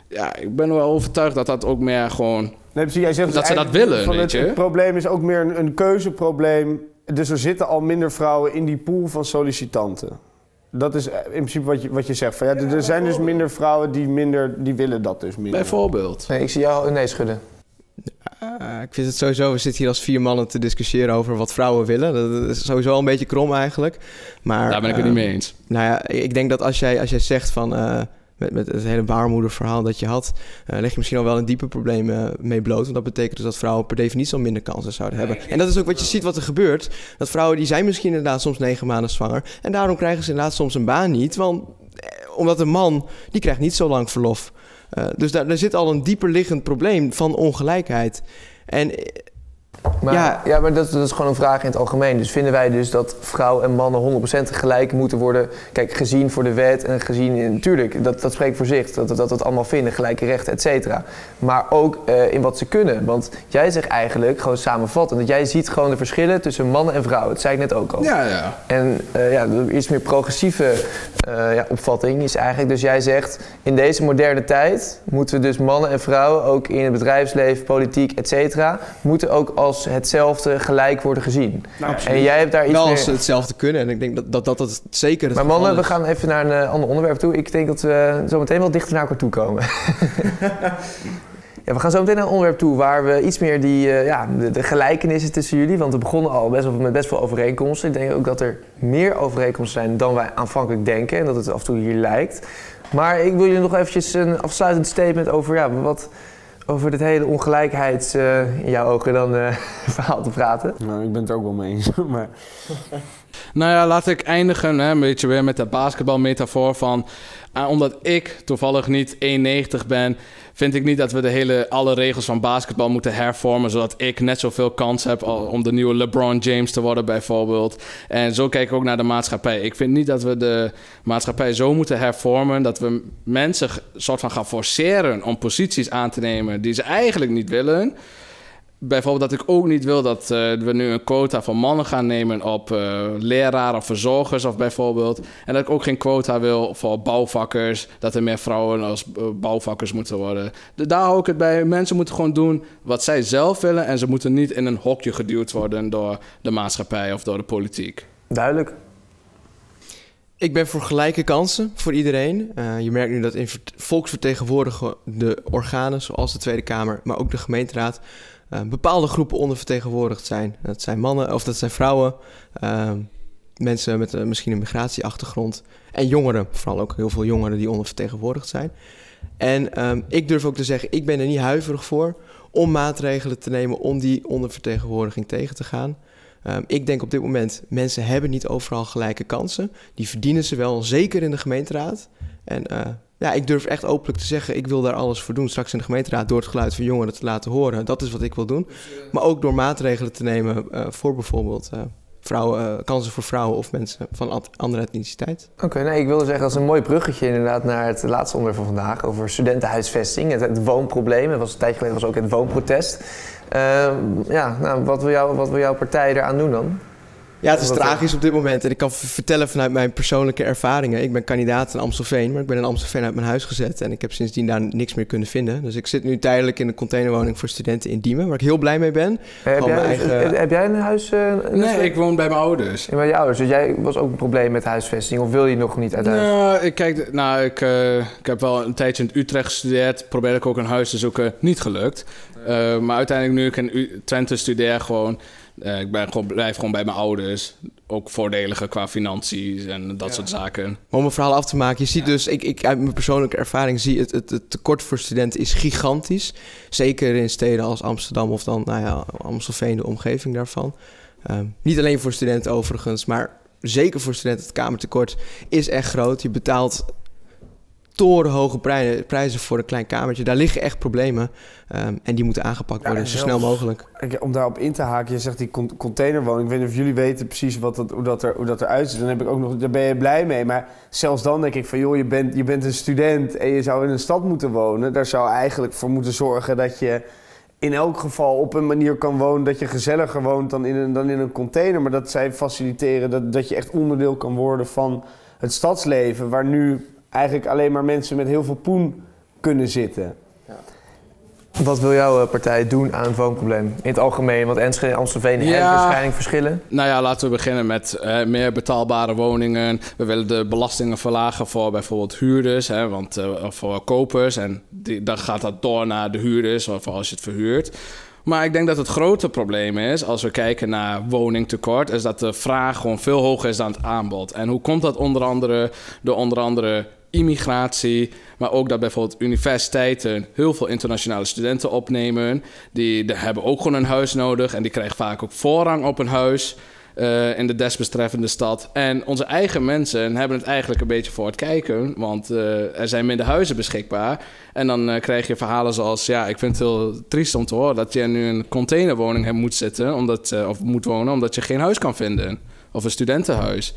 ja, ik ben wel overtuigd dat dat ook meer gewoon. Nee, jij zegt dat ze dat willen. Weet het, je? het probleem is ook meer een, een keuzeprobleem dus er zitten al minder vrouwen in die pool van sollicitanten. Dat is in principe wat je, wat je zegt. Van, ja, er zijn dus minder vrouwen die, minder, die willen dat dus minder. Bijvoorbeeld. Nee, ik zie jou een nee schudden. Uh, ik vind het sowieso, we zitten hier als vier mannen te discussiëren over wat vrouwen willen. Dat is sowieso al een beetje krom eigenlijk. Maar, Daar ben ik het uh, niet mee eens. Nou ja, ik denk dat als jij, als jij zegt van... Uh, met, met het hele baarmoederverhaal dat je had, uh, leg je misschien al wel een dieper probleem uh, mee bloot. Want dat betekent dus dat vrouwen per definitie al minder kansen zouden hebben. En dat is ook wat je ziet wat er gebeurt. Dat vrouwen die zijn misschien inderdaad soms negen maanden zwanger. En daarom krijgen ze inderdaad soms een baan niet. Want eh, omdat een man, die krijgt niet zo lang verlof. Uh, dus daar, daar zit al een dieper liggend probleem van ongelijkheid. En maar, ja, ja, maar dat, dat, is gewoon een vraag in het algemeen. Dus vinden wij dus dat vrouwen en mannen 100% gelijk moeten worden... Kijk, gezien voor de wet en gezien... Natuurlijk, dat, dat spreekt voor zich. Dat we dat, dat allemaal vinden, gelijke rechten, et cetera. Maar ook uh, in wat ze kunnen. Want jij zegt eigenlijk, gewoon samenvattend... dat jij ziet gewoon de verschillen tussen mannen en vrouwen. Dat zei ik net ook al. Ja, ja. En uh, ja, de iets meer progressieve uh, ja, opvatting is eigenlijk... Dus jij zegt, in deze moderne tijd... moeten we dus mannen en vrouwen ook in het bedrijfsleven, politiek, et cetera... moeten ook als als hetzelfde gelijk worden gezien. Nou, en jij hebt daar iets Wel meer... als ze hetzelfde kunnen. En ik denk dat dat, dat, dat zeker het Maar mannen, we gaan even naar een eh, ander onderwerp toe. Ik denk dat we zo meteen wel dichter naar elkaar toe komen. ja, we gaan zo meteen naar een onderwerp toe waar we iets meer die, eh, ja, de, de gelijkenissen tussen jullie... want we begonnen al best wel, met best veel overeenkomsten. Ik denk ook dat er meer overeenkomsten zijn dan wij aanvankelijk denken... en dat het af en toe hier lijkt. Maar ik wil jullie nog eventjes een afsluitend statement over... Ja, wat, over dit hele ongelijkheid eh, in jouw ogen dan eh, verhaal te praten. Nou, ik ben het er ook wel mee eens. maar Nou ja, laat ik eindigen hè, een beetje weer met de basketbalmetafoor van... ah, omdat ik toevallig niet 1,90 ben, vind ik niet dat we de hele, alle regels van basketbal moeten hervormen... zodat ik net zoveel kans heb om de nieuwe LeBron James te worden bijvoorbeeld. En zo kijk ik ook naar de maatschappij. Ik vind niet dat we de maatschappij zo moeten hervormen... dat we mensen soort van gaan forceren om posities aan te nemen die ze eigenlijk niet willen... Bijvoorbeeld dat ik ook niet wil dat eh, we nu een quota van mannen gaan nemen op eh leraren of verzorgers of bijvoorbeeld. En dat ik ook geen quota wil voor bouwvakkers, dat er meer vrouwen als eh, bouwvakkers moeten worden. De- daar hou ik het bij. Mensen moeten gewoon doen wat zij zelf willen en ze moeten niet in een hokje geduwd worden door de maatschappij of door de politiek. Duidelijk. Ik ben voor gelijke kansen voor iedereen. Eh, je merkt nu dat in vert- volksvertegenwoordigende organen, zoals de Tweede Kamer, maar ook de gemeenteraad, bepaalde groepen ondervertegenwoordigd zijn. Dat zijn mannen of dat zijn vrouwen, eh, mensen met eh, misschien een migratieachtergrond en jongeren, vooral ook heel veel jongeren die ondervertegenwoordigd zijn. En ehm, ik durf ook te zeggen, ik ben er niet huiverig voor om maatregelen te nemen om die ondervertegenwoordiging tegen te gaan. Ehm, ik denk op dit moment, mensen hebben niet overal gelijke kansen. Die verdienen ze wel, zeker in de gemeenteraad. En eh, ja, ik durf echt openlijk te zeggen, ik wil daar alles voor doen. Straks in de gemeenteraad door het geluid van jongeren te laten horen. Dat is wat ik wil doen. Maar ook door maatregelen te nemen eh, voor bijvoorbeeld eh, vrouwen, eh, kansen voor vrouwen of mensen van an- andere etniciteit. Oké, nee, ik wilde zeggen, dat is een mooi bruggetje inderdaad naar het laatste onderwerp van vandaag over studentenhuisvesting. Het, het woonprobleem. Het was een tijdje geleden was ook het woonprotest. Ehm, ja, nou, wat, wil jou, wat wil jouw partij eraan doen dan? Ja, het is Wat, eh, tragisch op dit moment. En ik kan vertellen vanuit mijn persoonlijke ervaringen. Ik ben kandidaat in Amstelveen, maar ik ben in Amstelveen uit mijn huis gezet. En ik heb sindsdien daar niks meer kunnen vinden. Dus ik zit nu tijdelijk in een containerwoning voor studenten in Diemen, waar ik heel blij mee ben. Heb Gewoon jij, mijn eigen- heb, heb jij een huis? eh, een Nee, huis- ik woon bij mijn ouders. Ja, bij je ouders. Dus jij was ook een probleem met huisvesting of wil je nog niet uit huis? Nou, ik, kijk, nou ik, eh, ik heb wel een tijdje in Utrecht gestudeerd. Probeerde ik ook een huis te zoeken. Niet gelukt. Eh, maar uiteindelijk nu ik in U- Twente studeer gewoon... eh, ik ben gewoon, blijf gewoon bij mijn ouders. Ook voordeliger qua financiën en dat soort zaken. Maar om een verhaal af te maken, je ziet dus, ik, ik uit mijn persoonlijke ervaring zie het, het, het tekort voor studenten is gigantisch. Zeker in steden als Amsterdam of dan, nou ja, Amstelveen, de omgeving daarvan. Ehm, niet alleen voor studenten overigens, maar zeker voor studenten het kamertekort is echt groot. Je betaalt torenhoge prij- prijzen voor een klein kamertje. Daar liggen echt problemen ehm, en die moeten aangepakt worden en zo snel mogelijk. Om daarop in te haken, je zegt die con- containerwoning. Ik weet niet of jullie weten precies wat dat, hoe, dat er, hoe dat eruit ziet. Dan heb ik ook nog, daar ben je blij mee. Maar zelfs dan denk ik van, joh, je bent, je bent een student en je zou in een stad moeten wonen. Daar zou eigenlijk voor moeten zorgen dat je in elk geval op een manier kan wonen dat je gezelliger woont dan in een, dan in een container. Maar dat zij faciliteren dat, dat je echt onderdeel kan worden van het stadsleven. Waar nu eigenlijk alleen maar mensen met heel veel poen kunnen zitten. Wat wil jouw eh, partij doen aan het woonprobleem? In het algemeen, want Enschede en Amstelveen hebben Ja. waarschijnlijk verschillen. Nou ja, laten we beginnen met eh, meer betaalbare woningen. We willen de belastingen verlagen voor bijvoorbeeld huurders, hè, want, eh, voor kopers. En die, dan gaat dat door naar de huurders, of als je het verhuurt. Maar ik denk dat het grote probleem is, als we kijken naar woningtekort, is dat de vraag gewoon veel hoger is dan het aanbod. En hoe komt dat onder andere door onder andere immigratie, maar ook dat bijvoorbeeld universiteiten heel veel internationale studenten opnemen. Die, die hebben ook gewoon een huis nodig en die krijgen vaak ook voorrang op een huis eh, in de desbetreffende stad. En onze eigen mensen hebben het eigenlijk een beetje voor het kijken, want eh, er zijn minder huizen beschikbaar. En dan eh, krijg je verhalen zoals, ja, ik vind het heel triest om te horen dat je nu een containerwoning hebt moet zitten, omdat, of moet wonen, omdat je geen huis kan vinden. Of een studentenhuis.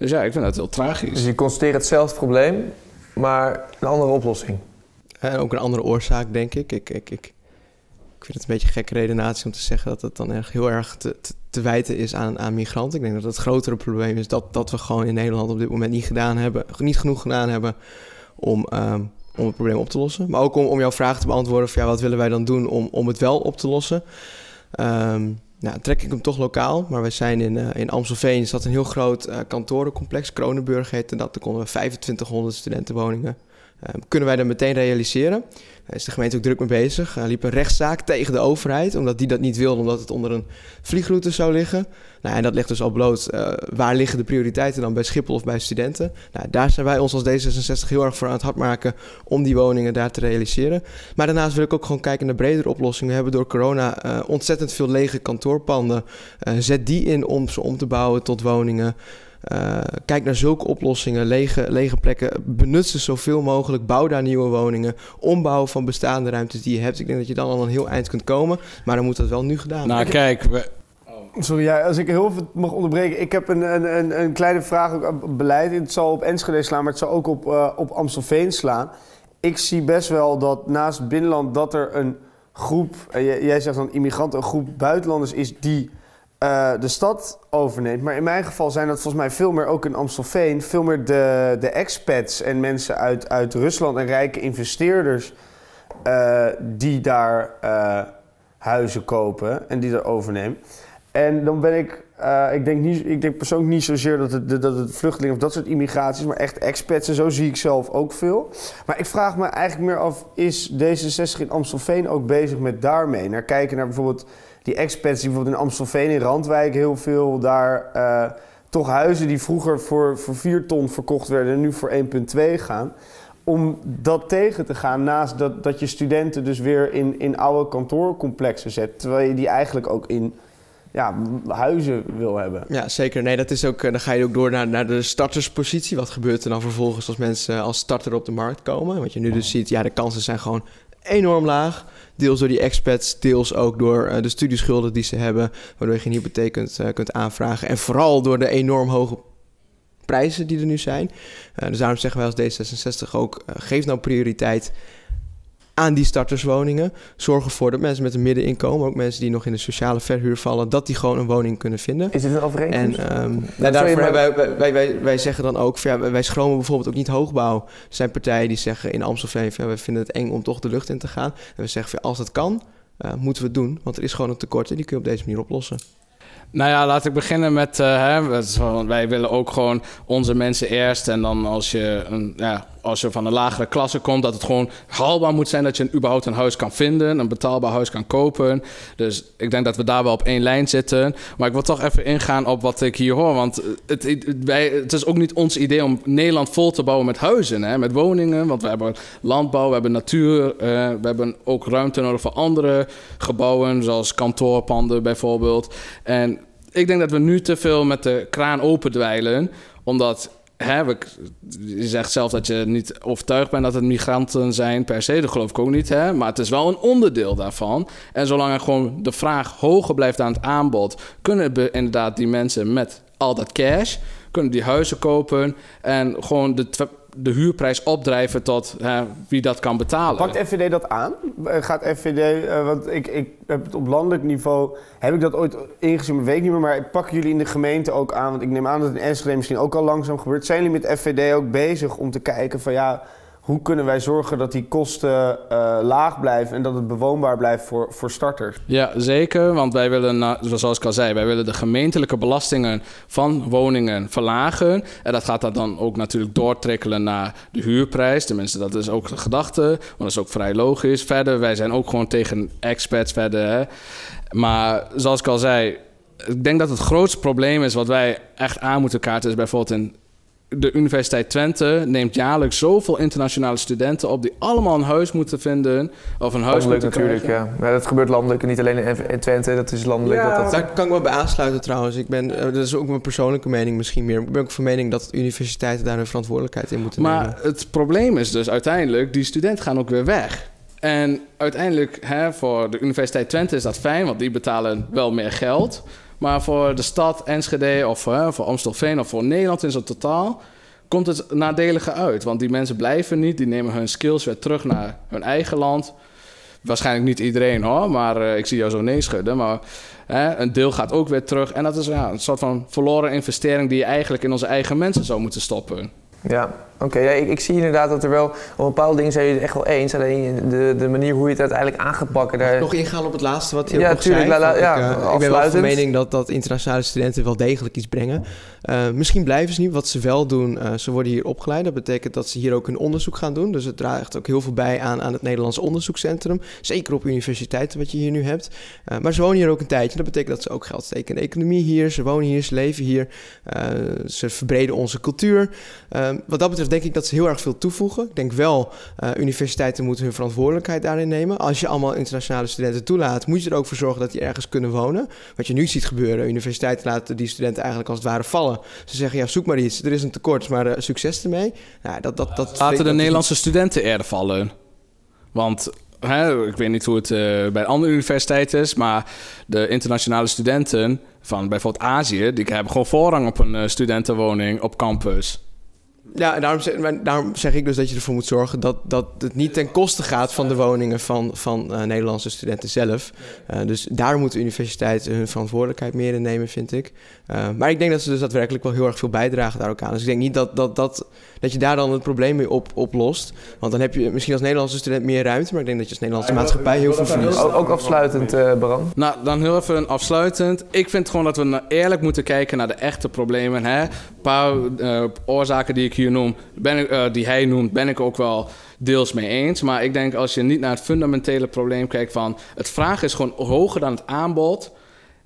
Dus ja, ik vind dat heel tragisch. Dus je constateert hetzelfde probleem, maar een andere oplossing. En ook een andere oorzaak, denk ik. Ik, ik, ik, ik vind het een beetje een gekke redenatie om te zeggen dat het dan erg, heel erg te, te, te wijten is aan, aan migranten. Ik denk dat het grotere probleem is dat, dat we gewoon in Nederland op dit moment niet gedaan hebben, niet genoeg gedaan hebben om, ehm, om het probleem op te lossen. Maar ook om, om jouw vraag te beantwoorden van ja, wat willen wij dan doen om, om het wel op te lossen. Ehm, Nou, trek ik hem toch lokaal, maar we zijn in, uh, in Amstelveen. Is dat een heel groot uh, kantorencomplex. Kronenburg heette dat. Daar konden we 2500 studentenwoningen. Uh, kunnen wij dat meteen realiseren? Daar is de gemeente ook druk mee bezig. Er liep een rechtszaak tegen de overheid, omdat die dat niet wilde, omdat het onder een vliegroute zou liggen. Nou, en dat ligt dus al bloot. Uh, waar liggen de prioriteiten dan bij Schiphol of bij studenten? Nou, daar zijn wij ons als D66 heel erg voor aan het hard maken om die woningen daar te realiseren. Maar daarnaast wil ik ook gewoon kijken naar bredere oplossingen. We hebben door corona uh, ontzettend veel lege kantoorpanden. Uh, zet die in om ze om te bouwen tot woningen. Uh, kijk naar zulke oplossingen, lege, lege plekken. Benut ze zoveel mogelijk. Bouw daar nieuwe woningen. Ombouw van bestaande ruimtes die je hebt. Ik denk dat je dan al een heel eind kunt komen. Maar dan moet dat wel nu gedaan worden. Nou, kijk. We... Sorry, ja, als ik heel even mag onderbreken. Ik heb een, een, een kleine vraag ook op beleid. Het zal op Enschede slaan, maar het zal ook op, uh, op Amstelveen slaan. Ik zie best wel dat naast het binnenland dat er een groep, uh, jij zegt dan immigranten, een groep buitenlanders is die uh, de stad overneemt. Maar in mijn geval zijn dat volgens mij veel meer ook in Amstelveen, veel meer de, de expats en mensen uit, uit Rusland en rijke investeerders uh, die daar uh, huizen kopen en die daar overnemen. En dan ben ik, ik, denk niet, ik denk persoonlijk niet zozeer dat het, dat het vluchtelingen of dat soort immigraties, maar echt expats en zo zie ik zelf ook veel. Maar ik vraag me eigenlijk meer af, is D66 in Amstelveen ook bezig met daarmee? Naar kijken naar bijvoorbeeld die expats die bijvoorbeeld in Amstelveen, in Randwijk heel veel, daar uh, toch huizen die vroeger voor, voor 4 ton verkocht werden en nu voor 1,2 gaan. Om dat tegen te gaan, naast dat, dat je studenten dus weer in, in oude kantoorcomplexen zet. Terwijl je die eigenlijk ook in ja, huizen wil hebben. Ja, zeker. Nee, dat is ook, dan ga je ook door naar, naar de starterspositie. Wat gebeurt er dan vervolgens als mensen als starter op de markt komen? Wat je nu dus ziet, ja, de kansen zijn gewoon enorm laag. Deels door die expats, deels ook door uh, de studieschulden die ze hebben, waardoor je geen hypotheek kunt, uh, kunt aanvragen. En vooral door de enorm hoge prijzen die er nu zijn. Uh, dus daarom zeggen wij als D66 ook, geef nou prioriteit aan die starterswoningen. Zorg ervoor dat mensen met een middeninkomen, ook mensen die nog in de sociale verhuur vallen, dat die gewoon een woning kunnen vinden. Is dit een overeenkomst? En um, nou, daarvoor maar... wij, wij, wij, wij zeggen dan ook, ja, wij schromen bijvoorbeeld ook niet hoogbouw. Er zijn partijen die zeggen in Amstelveen, ja, we vinden het eng om toch de lucht in te gaan. En we zeggen, als dat kan, uh, moeten we het doen. Want er is gewoon een tekort en die kun je op deze manier oplossen. Nou ja, laat ik beginnen met... Uh, hè, wij willen ook gewoon onze mensen eerst. En dan als je, een, ja, als je van een lagere klasse komt... dat het gewoon haalbaar moet zijn dat je een, überhaupt een huis kan vinden. Een betaalbaar huis kan kopen. Dus ik denk dat we daar wel op één lijn zitten. Maar ik wil toch even ingaan op wat ik hier hoor. Want het, het, wij, het is ook niet ons idee om Nederland vol te bouwen met huizen. Hè, met woningen. Want we hebben landbouw, we hebben natuur. Uh, we hebben ook ruimte nodig voor andere gebouwen. Zoals kantoorpanden bijvoorbeeld. En ik denk dat we nu te veel met de kraan opendwijlen. Omdat hè, je zegt zelf dat je niet overtuigd bent dat het migranten zijn per se. Dat geloof ik ook niet. Hè? Maar het is wel een onderdeel daarvan. En zolang er gewoon de vraag hoger blijft aan het aanbod, kunnen we inderdaad die mensen met al dat cash, kunnen die huizen kopen en gewoon de de huurprijs opdrijven tot wie dat kan betalen. Pakt FVD dat aan? Gaat FVD, uh, want ik, ik heb het op landelijk niveau, heb ik dat ooit ingezien, maar weet ik niet meer, maar pakken jullie in de gemeente ook aan? Want ik neem aan dat in Enschede misschien ook al langzaam gebeurt. Zijn jullie met FVD ook bezig om te kijken van ja, hoe kunnen wij zorgen dat die kosten uh, laag blijven en dat het bewoonbaar blijft voor, voor starters? Ja, zeker. Want wij willen, zoals ik al zei, wij willen de gemeentelijke belastingen van woningen verlagen. En dat gaat dan ook natuurlijk doortrikkelen naar de huurprijs. Tenminste, dat is ook de gedachte. Want dat is ook vrij logisch. Verder, wij zijn ook gewoon tegen expats verder. Hè. Maar zoals ik al zei, ik denk dat het grootste probleem is wat wij echt aan moeten kaarten, is bijvoorbeeld in de Universiteit Twente neemt jaarlijks zoveel internationale studenten op die allemaal een huis moeten vinden of een huis landelijk moeten natuurlijk, ja. ja. Dat gebeurt landelijk, niet alleen in Twente, dat is landelijk. Ja, dat dat... daar kan ik me bij aansluiten trouwens. Ik ben, dat is ook mijn persoonlijke mening misschien meer. Ik ben ook van mening dat universiteiten daar hun verantwoordelijkheid in moeten maar nemen. Maar het probleem is dus uiteindelijk, die studenten gaan ook weer weg. En uiteindelijk, hè, voor de Universiteit Twente is dat fijn, want die betalen wel meer geld. Maar voor de stad Enschede of uh, voor Amstelveen of voor Nederland in zijn totaal komt het nadelige uit. Want die mensen blijven niet, die nemen hun skills weer terug naar hun eigen land. Waarschijnlijk niet iedereen hoor, maar uh, ik zie jou zo nee schudden. Maar hè, een deel gaat ook weer terug. En dat is ja, een soort van verloren investering die je eigenlijk in onze eigen mensen zou moeten stoppen. Ja, Oké, ja, ik, ik, zie inderdaad dat er wel op bepaalde dingen zijn jullie het echt wel eens. Alleen de, de manier hoe je het uiteindelijk aan gaat pakken. Daar... Nog ingaan op het laatste wat je ja, nog tuurlijk, zei. La, ja, ik, uh, ik ben wel van mening dat, dat internationale studenten wel degelijk iets brengen. Uh, misschien blijven ze niet. Wat ze wel doen, uh, ze worden hier opgeleid. Dat betekent dat ze hier ook hun onderzoek gaan doen. Dus het draagt ook heel veel bij aan, aan het Nederlands Onderzoekscentrum. Zeker op universiteiten, wat je hier nu hebt. maar ze wonen hier ook een tijdje. Dat betekent dat ze ook geld steken in de economie hier. Ze wonen hier, ze leven hier. ze verbreden onze cultuur. wat dat betreft denk ik dat ze heel erg veel toevoegen. Ik denk wel, uh, universiteiten moeten hun verantwoordelijkheid daarin nemen. Als je allemaal internationale studenten toelaat, moet je er ook voor zorgen dat die ergens kunnen wonen. Wat je nu ziet gebeuren, universiteiten laten die studenten eigenlijk als het ware vallen. Ze zeggen, ja, zoek maar iets, er is een tekort, maar uh, succes ermee. Nou, dat, dat, dat laten de Nederlandse studenten eerder vallen. Want Hè, ik weet niet hoe het uh, bij andere universiteiten is, maar de internationale studenten van bijvoorbeeld Azië, die hebben gewoon voorrang op een uh, studentenwoning op campus. Ja, en daarom zeg, daarom zeg, ik dus dat je ervoor moet zorgen dat, dat het niet ten koste gaat van de woningen van, van uh, Nederlandse studenten zelf. Uh, dus daar moet de universiteit hun verantwoordelijkheid meer in nemen, vind ik. Uh, maar ik denk dat ze dus daadwerkelijk wel heel erg veel bijdragen daar ook aan. Dus ik denk niet dat, dat, dat, dat je daar dan het probleem mee op, oplost. Want dan heb je misschien als Nederlandse student meer ruimte, maar ik denk dat je als Nederlandse maatschappij heel veel verliest. Ook, ook afsluitend, Bram. Nou, dan heel even afsluitend. Ik vind gewoon dat we nou eerlijk moeten kijken naar de echte problemen. Een paar oorzaken die ik hier ben ik, uh, die hij noemt, ben ik ook wel deels mee eens. Maar ik denk als je niet naar het fundamentele probleem kijkt van... het vraag is gewoon hoger dan het aanbod.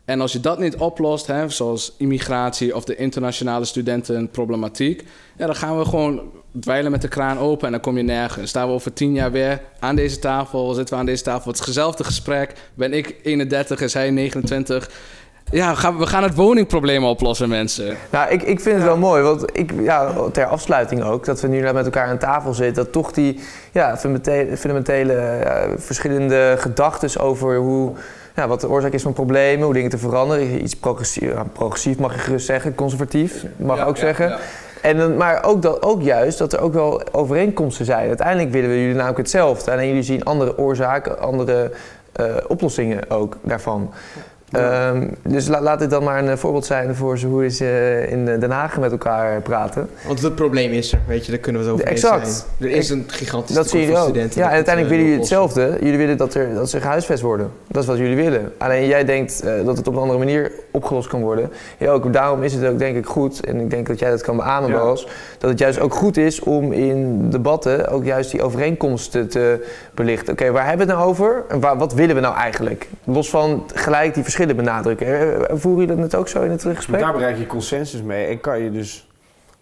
En als je dat niet oplost, hè, zoals immigratie of de internationale studentenproblematiek... Ja, dan gaan we gewoon dweilen met de kraan open en dan kom je nergens. Staan we over tien jaar weer aan deze tafel, zitten we aan deze tafel. Hetzelfde gesprek. Ben ik 31, is hij 29 ja, we gaan het woningprobleem oplossen, mensen. Nou, ik, ik vind het wel mooi, want ik, ja, ter afsluiting ook, dat we nu met elkaar aan tafel zitten, dat toch die ja, fundamentele, fundamentele verschillende gedachten over hoe, ja, wat de oorzaak is van problemen, hoe dingen te veranderen. Iets progressief, progressief mag je gerust zeggen, conservatief mag ook zeggen. En, maar ook, dat, ook juist dat er ook wel overeenkomsten zijn. Uiteindelijk willen we jullie namelijk hetzelfde. Alleen jullie zien andere oorzaken, andere uh, oplossingen ook daarvan. Um, dus la, laat dit dan maar een eh, voorbeeld zijn voor hoe ze uh, in Den Haag met elkaar praten. Want het probleem is er, weet je, daar kunnen we het over exact. zijn. Er is een gigantisch dat zie je ook. studenten. Ja, en uiteindelijk willen jullie hetzelfde. Jullie willen dat, er, dat ze gehuisvest worden. Dat is wat jullie willen. Alleen jij denkt uh, dat het op een andere manier opgelost kan worden. Ja, ook, daarom is het ook denk ik goed, en ik denk dat jij dat kan beamen, ja. Bas, dat het juist ook goed is om in debatten ook juist die overeenkomsten te belichten. Oké, okay, waar hebben we het nou over? En waar, wat willen we nou eigenlijk? Los van gelijk die verschillen benadrukken. Voeren jullie dat ook zo in het gesprek? Daar bereik je consensus mee en kan je dus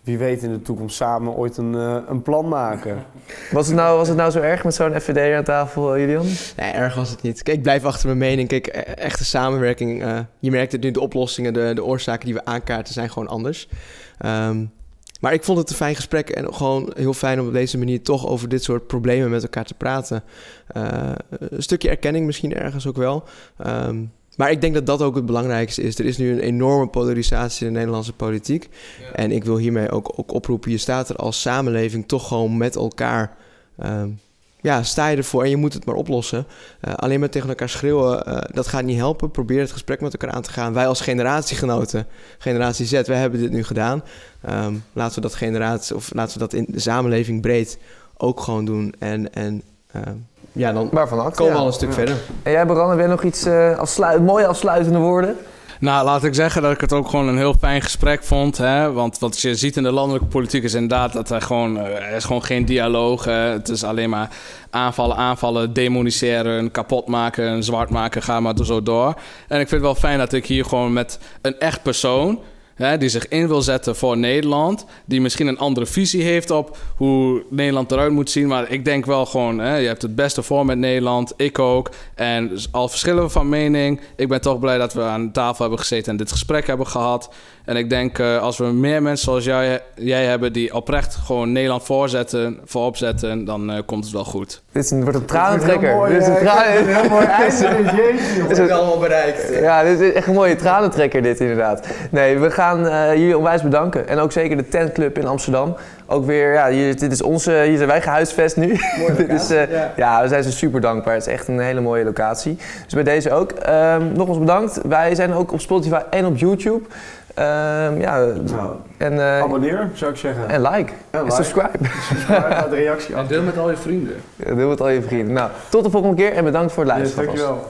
wie weet in de toekomst samen ooit een, uh, een plan maken. Was het, nou, was het nou zo erg met zo'n FVD aan tafel, Julian? Nee, erg was het niet. Kijk, ik blijf achter mijn mening. Kijk, e-, echte samenwerking. Uh, je merkt het nu, de oplossingen, de, de oorzaken die we aankaarten zijn gewoon anders. Um, maar ik vond het een fijn gesprek en gewoon heel fijn om op deze manier toch over dit soort problemen met elkaar te praten. Uh, een stukje erkenning misschien ergens ook wel. Um, maar ik denk dat dat ook het belangrijkste is. Er is nu een enorme polarisatie in de Nederlandse politiek. Ja. En ik wil hiermee ook, ook oproepen: je staat er als samenleving toch gewoon met elkaar. Um, ja, sta je ervoor en je moet het maar oplossen. Uh, alleen maar tegen elkaar schreeuwen, uh, dat gaat niet helpen. Probeer het gesprek met elkaar aan te gaan. Wij als generatiegenoten, generatie Z, wij hebben dit nu gedaan. Um, laten we dat generatie, of laten we dat in de samenleving breed ook gewoon doen. En, en uh, ja, dan Waarvan komen we al een stuk verder. En jij, Baran, heb jij nog iets uh, afsluit, mooie afsluitende woorden? Nou, laat ik zeggen dat ik het ook gewoon een heel fijn gesprek vond. Hè? Want wat je ziet in de landelijke politiek is inderdaad dat er gewoon, uh, er is gewoon geen dialoog is. Het is alleen maar aanvallen, aanvallen, demoniseren, kapot maken, zwart maken, ga maar zo door. En ik vind het wel fijn dat ik hier gewoon met een echt persoon Hè, die zich in wil zetten voor Nederland. Die misschien een andere visie heeft op hoe Nederland eruit moet zien. Maar ik denk wel gewoon, hè, je hebt het beste voor met Nederland. Ik ook. En al verschillen we van mening. Ik ben toch blij dat we aan tafel hebben gezeten en dit gesprek hebben gehad. En ik denk uh, als we meer mensen zoals jij, jij hebben die oprecht gewoon Nederland voorzetten, voorop zetten, dan uh, komt het wel goed. Dit is een, wordt een tranentrekker. Dit is een, tra een heel mooi einde. Dit is allemaal bereikt. Ja, dit is echt een mooie tranentrekker dit inderdaad. Nee, we gaan uh, jullie onwijs bedanken. En ook zeker de Tentclub in Amsterdam. Ook weer, ja, hier, dit is onze, hier zijn wij gehuisvest nu. dit is, uh, ja. ja. we zijn ze super dankbaar. Het is echt een hele mooie locatie. Dus bij deze ook. Um, nogmaals bedankt. Wij zijn ook op Spotify en op YouTube. Um, ja, nou, en, uh, abonneer zou ik zeggen. En like. En like. subscribe. subscribe de reactie En deel met al je vrienden. Ja, deel met al je vrienden. Nou, tot de volgende keer en bedankt voor het luisteren. Dankjewel.